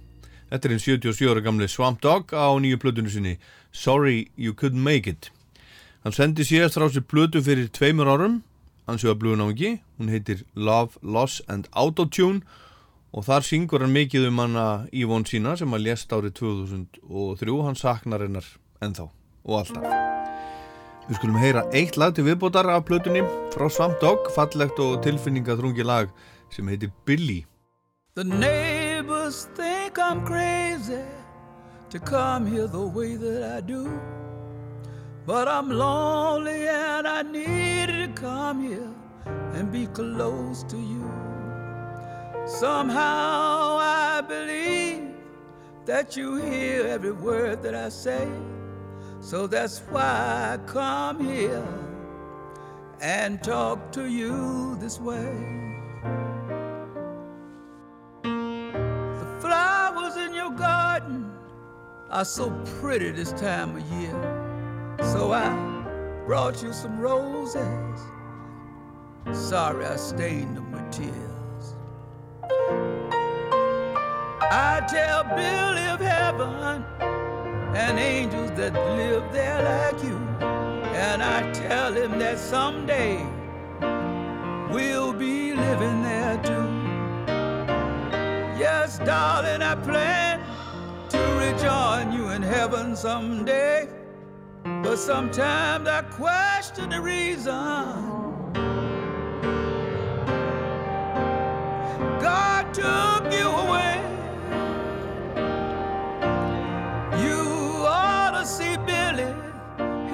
Þetta er einn 77 ára gamli Swamp Dog á nýju plötunni sinni Sorry You Couldn't Make It. Hann sendi síðast frá sér plötu fyrir tveimur árum, hann sjöða blúðunáðingi, hún heitir Love, Loss and Autotune. Og þar syngur hann mikið um hana Ívon sína sem að lést árið 2003, hann saknar hennar ennþá og alltaf. Við skulum heyra eitt lag til viðbótar af plötunni frá Swamp Dog, fallegt og tilfinningaþrungi lag sem heitir Billy. The neighbors think I'm crazy to come here the way that I do. But I'm lonely and I needed to come here and be close to you. Somehow I believe that you hear every word that I say. So that's why I come here and talk to you this way. Your garden are so pretty this time of year. So I brought you some roses. Sorry I stained them with tears. I tell Billy of heaven and angels that live there like you. And I tell him that someday we'll be living there too. Yes, darling, I plan to rejoin you in heaven someday. But sometimes I question the reason God took you away. You ought to see Billy.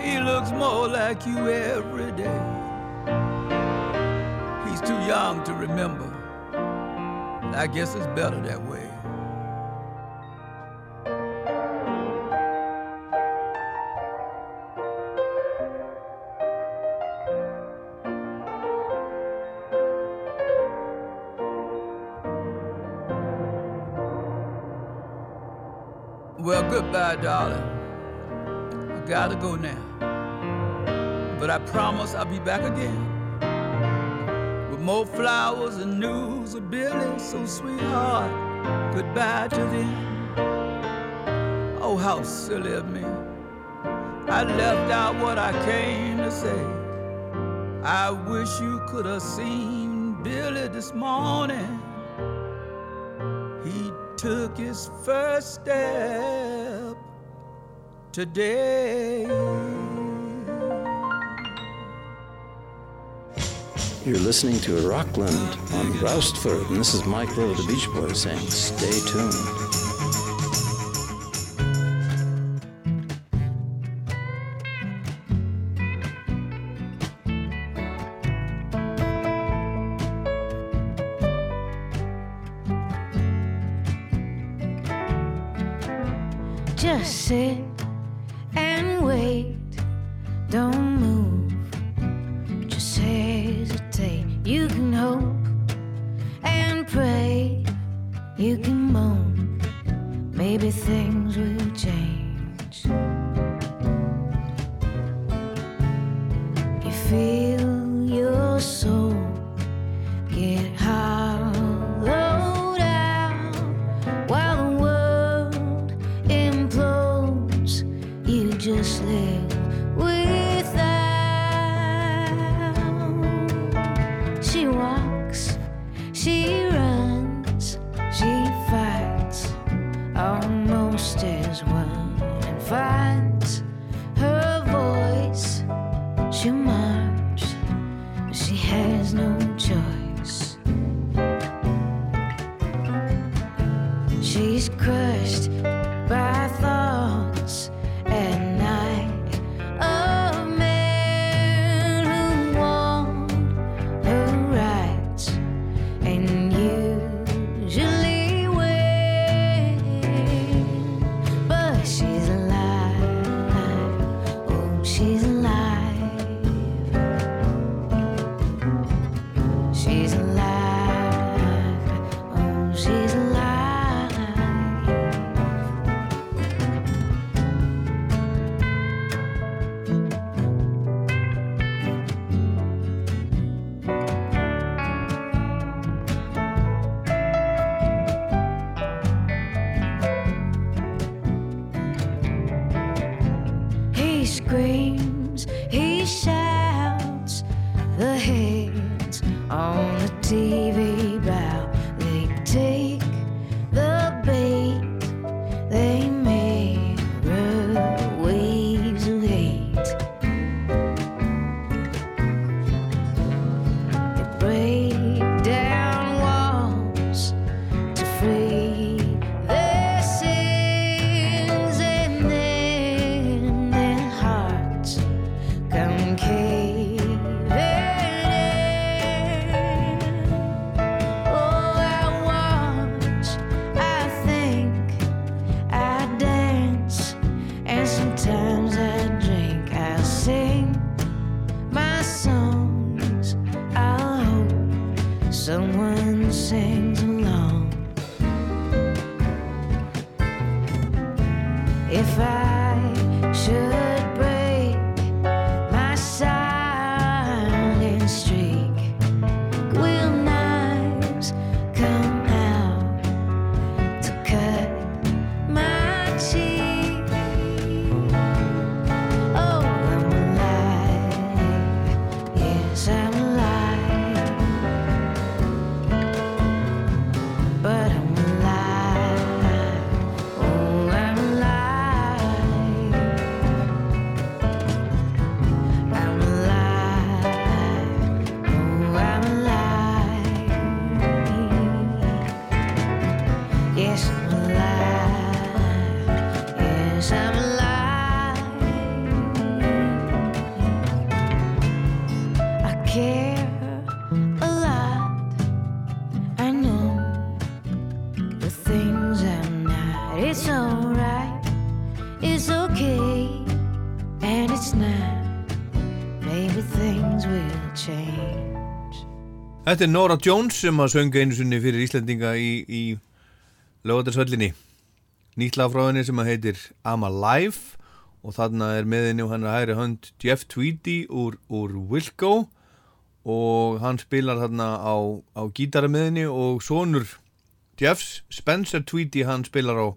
He looks more like you every day. He's too young to remember. I guess it's better that way. Well, goodbye, darling. I gotta go now. But I promise I'll be back again more flowers and news of Billy. So, sweetheart, goodbye to them. Oh, how silly of me. I left out what I came to say. I wish you could have seen Billy this morning. He took his first step today. You're listening to Rockland on Roustford, and this is Mike Rowe, the Beach Boys, saying, stay tuned. Þetta er Nora Jones sem að sönga einu sunni fyrir Íslendinga í, í lögatarsvöllinni. Nýtt lag frá henni sem að heitir I'm Alive og þarna er með henni og hann er hægri hönd Jeff Tweedy úr, úr Wilco og hann spilar þarna á, á gítara með henni og sonur Jeffs, Spencer Tweedy, hann spilar á,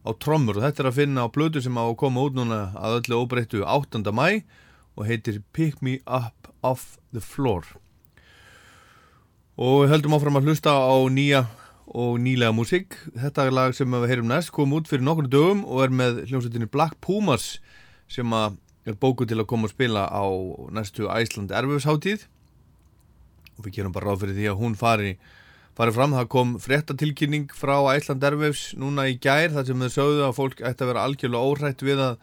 á trommur og þetta er að finna á blödu sem á að koma út núna að öllu óbreyttu 8. mæ og heitir Pick Me Up Off the Floor og við höldum áfram að hlusta á nýja og nýlega músík. Þetta er lag sem við heyrum næst kom út fyrir nokkur dögum og er með hljómsveitinni Black Pumas sem að er bókuð til að koma og spila á næstu Æsland erfufsháttíð og við gerum bara ráð fyrir því að hún fari farið fram, það kom fréttatilkynning frá Æsland erfufs núna í gær þar sem þau sögðu að fólk ætti að vera algjörlega óhrætt við að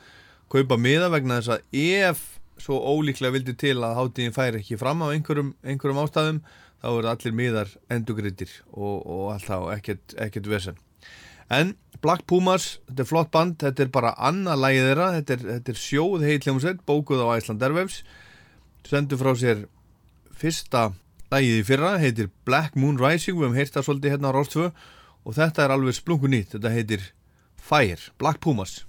kaupa miða vegna þess að ef svo ólíklega vildi til að háttíðin færi ekki fram á einhverjum, einhverjum ástæðum þá eru allir miðar endugritir og, og alltaf ekkert, ekkert vesen. En Black Pumas þetta er flott band, þetta er bara annað lægið þeirra, þetta er, þetta er sjóð heitljómsveit bókuð á Æsland Airwaves. Sendur frá sér fyrsta lægið í fyrra, heitir Black Moon Rising við hefum heyrt það svolítið hérna á Rástfö og þetta er alveg splungu nýtt, þetta heitir Fire, Black Pumas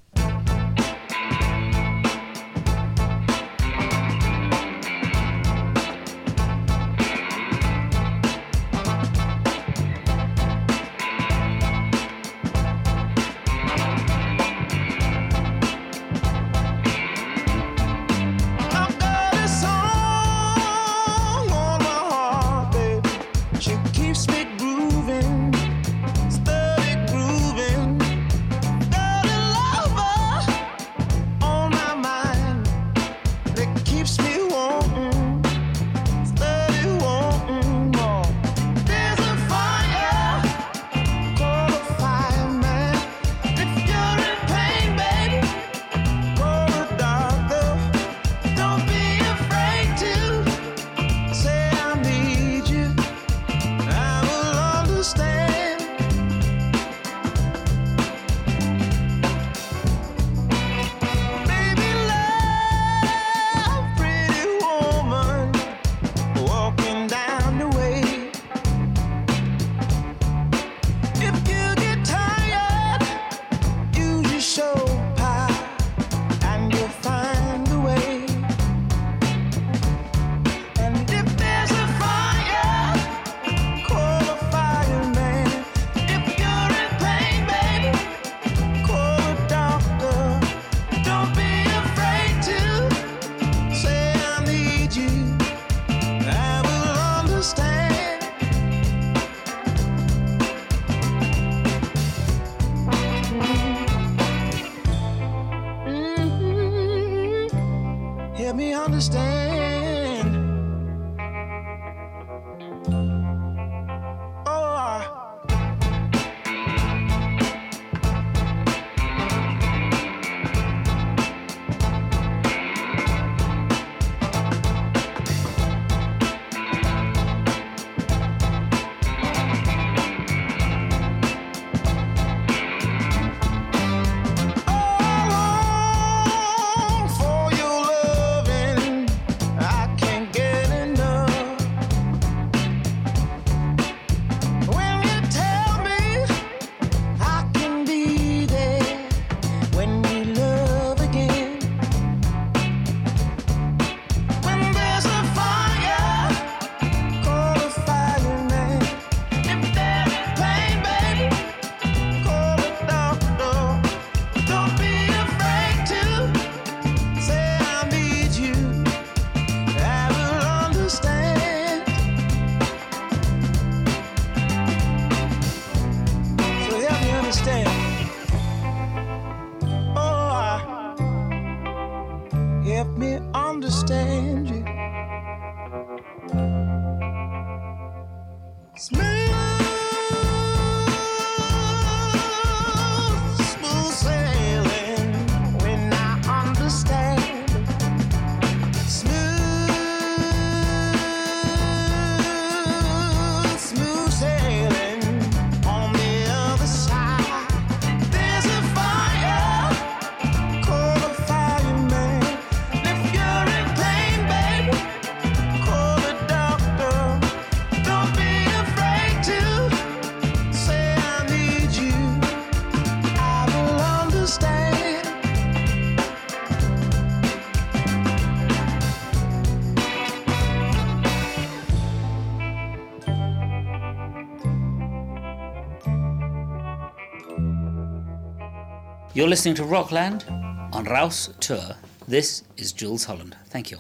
You're listening to Rockland on Rouse Tour. This is Jules Holland. Thank you.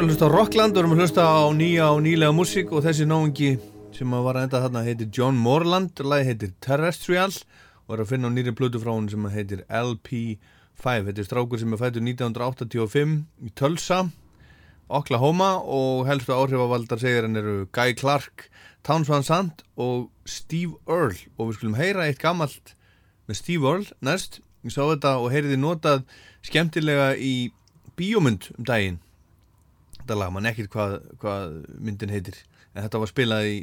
Erum að hlusta á Rockland, við erum að hlusta á nýja og nýlega músík og þessi náungi sem var að enda þarna heitir John Morland, lagi heitir Terrestrial og er að finna á nýri plötu frá hún sem heitir LP5. Þetta er strákur sem er fættur 1985 í Tulsa, Oklahoma og helstu áhrifavaldar segir hann eru Guy Clark, Towns Van Sant og Steve Earle og við skulum heyra eitt gammalt með Steve Earle næst. Ég sá þetta og heyriði notað skemmtilega í bíómynd um daginn þetta lag, mann ekkert hvað, hvað myndin heitir en þetta var spilað í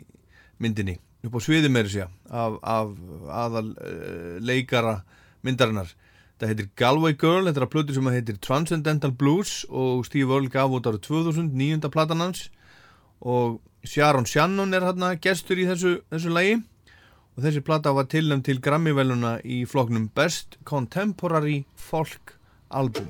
myndinni upp á sviði meira sér af, af aðal uh, leikara myndarinnar. Þetta heitir Galway Girl, þetta er að plötu sem heitir Transcendental Blues og Steve Earle gaf út ára 2000, nýjunda platan hans. Og Sharon Shannon er hérna gestur í þessu, þessu lagi. Og þessi plata var tilnæm til Grammy-veluna í floknum Best Contemporary Folk Album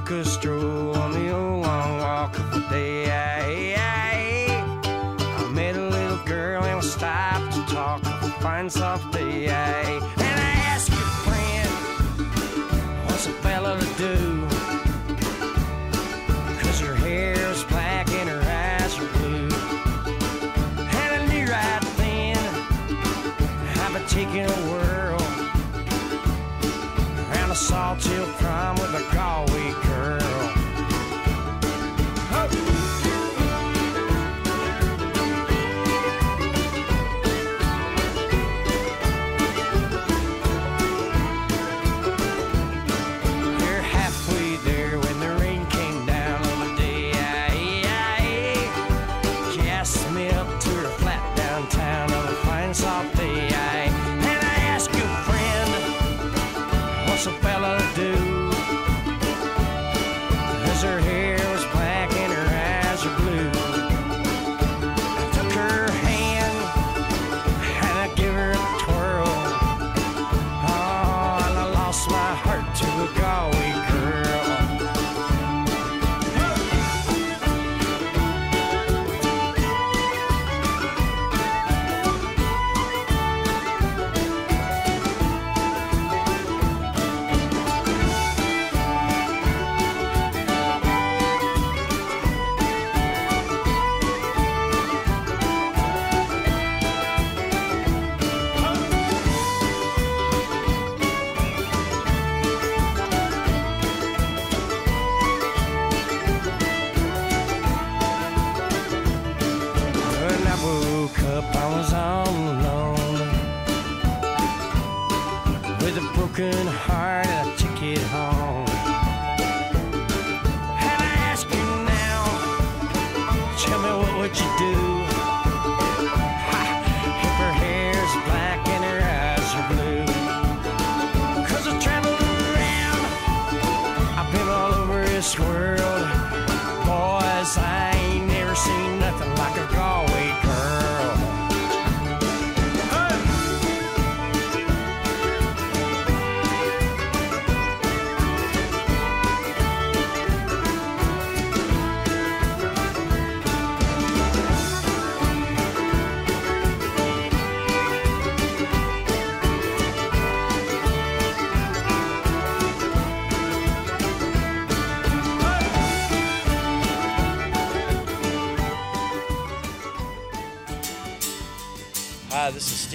took a stroll on the old long walk of the day. I, met a little girl and we stopped to talk fine soft day.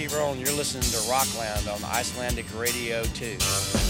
Steve Earle, and you're listening to Rockland on Icelandic Radio 2.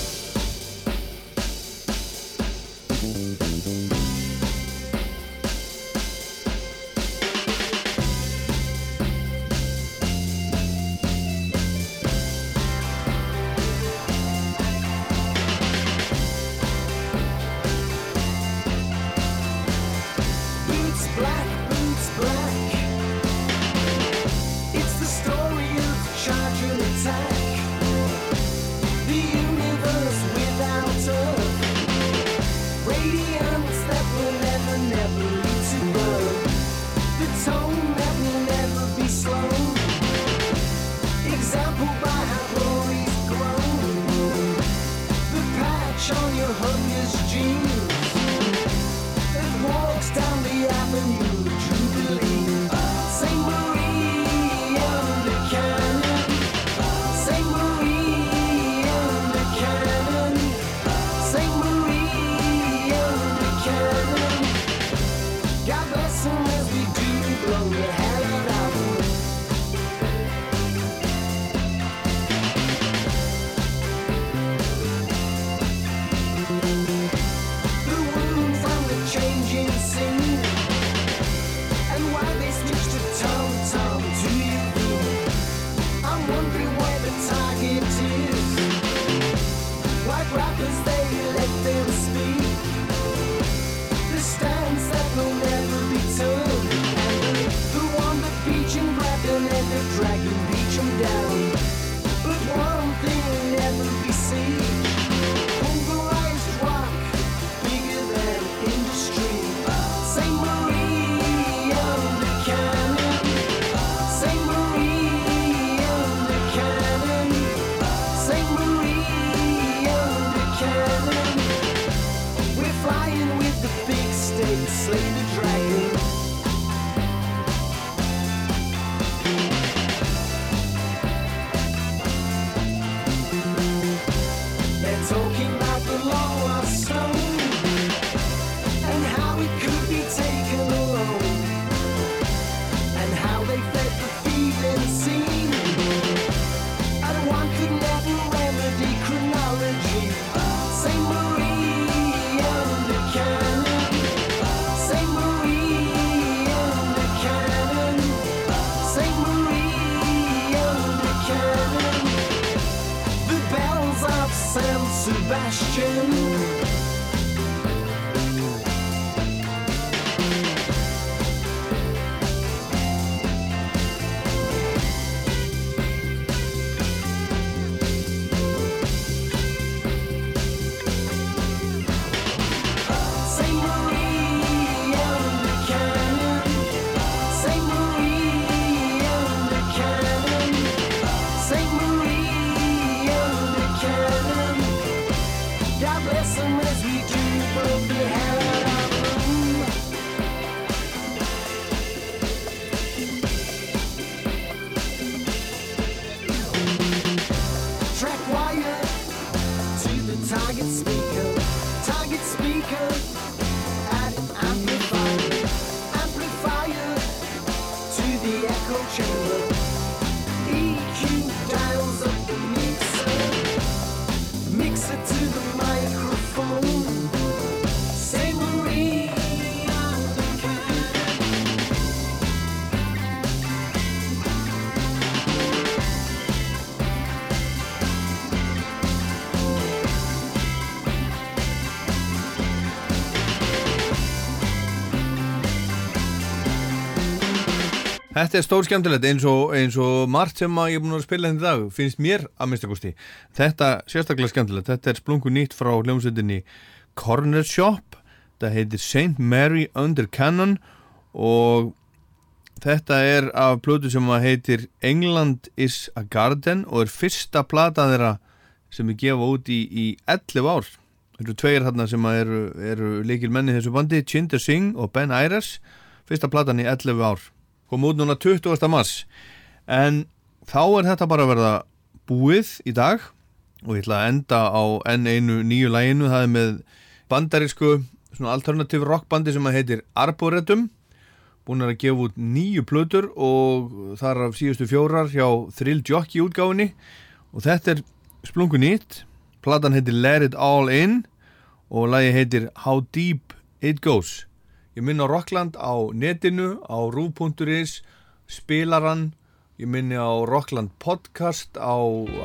passion. Þetta er stór skemmtilegt eins og, eins og margt sem ég er búin að spila henni í dag finnst mér að minnstakosti þetta sérstaklega skemmtilegt, þetta er splungu nýtt frá hljómsveitinni Corner Shop. Þetta heitir St. Mary Under Cannon og þetta er af plötu sem heitir England is a Garden og er fyrsta plata þeirra sem er gefa út í, í 11 ár. Það eru tveir þarna sem eru, eru leikil menni þessu bandi, Chinder Singh og Ben Ayres. Fyrsta platan í 11 ár kom út núna 20. mars. En þá er þetta bara að verða búið í dag. Og ég ætla að enda á enn einu nýju læginu, það er með bandarísku svona alternativ rockbandi sem að heitir Arboretum. Búin að gefa út nýju plötur og þar af síðustu fjórar hjá Thrill Jockey útgáfinni og þetta er splungu nýtt. Platan heitir Let It All In. Og lagi heitir How Deep It Goes. Ég minn á Rockland á netinu, á rú.is, spilaran, ég minni á Rockland podcast á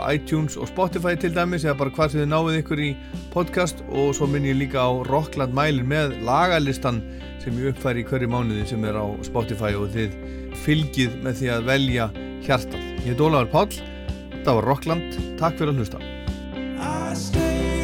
iTunes og Spotify til dæmis eða bara hvað þið náið ykkur í podcast og svo minni ég líka á Rockland mælin með lagalistan sem ég uppfæri í hverju mánuði sem er á Spotify og þið fylgið með því að velja hjartað. Ég heit Ólafur Páll, þetta var Rockland, takk fyrir að hlusta.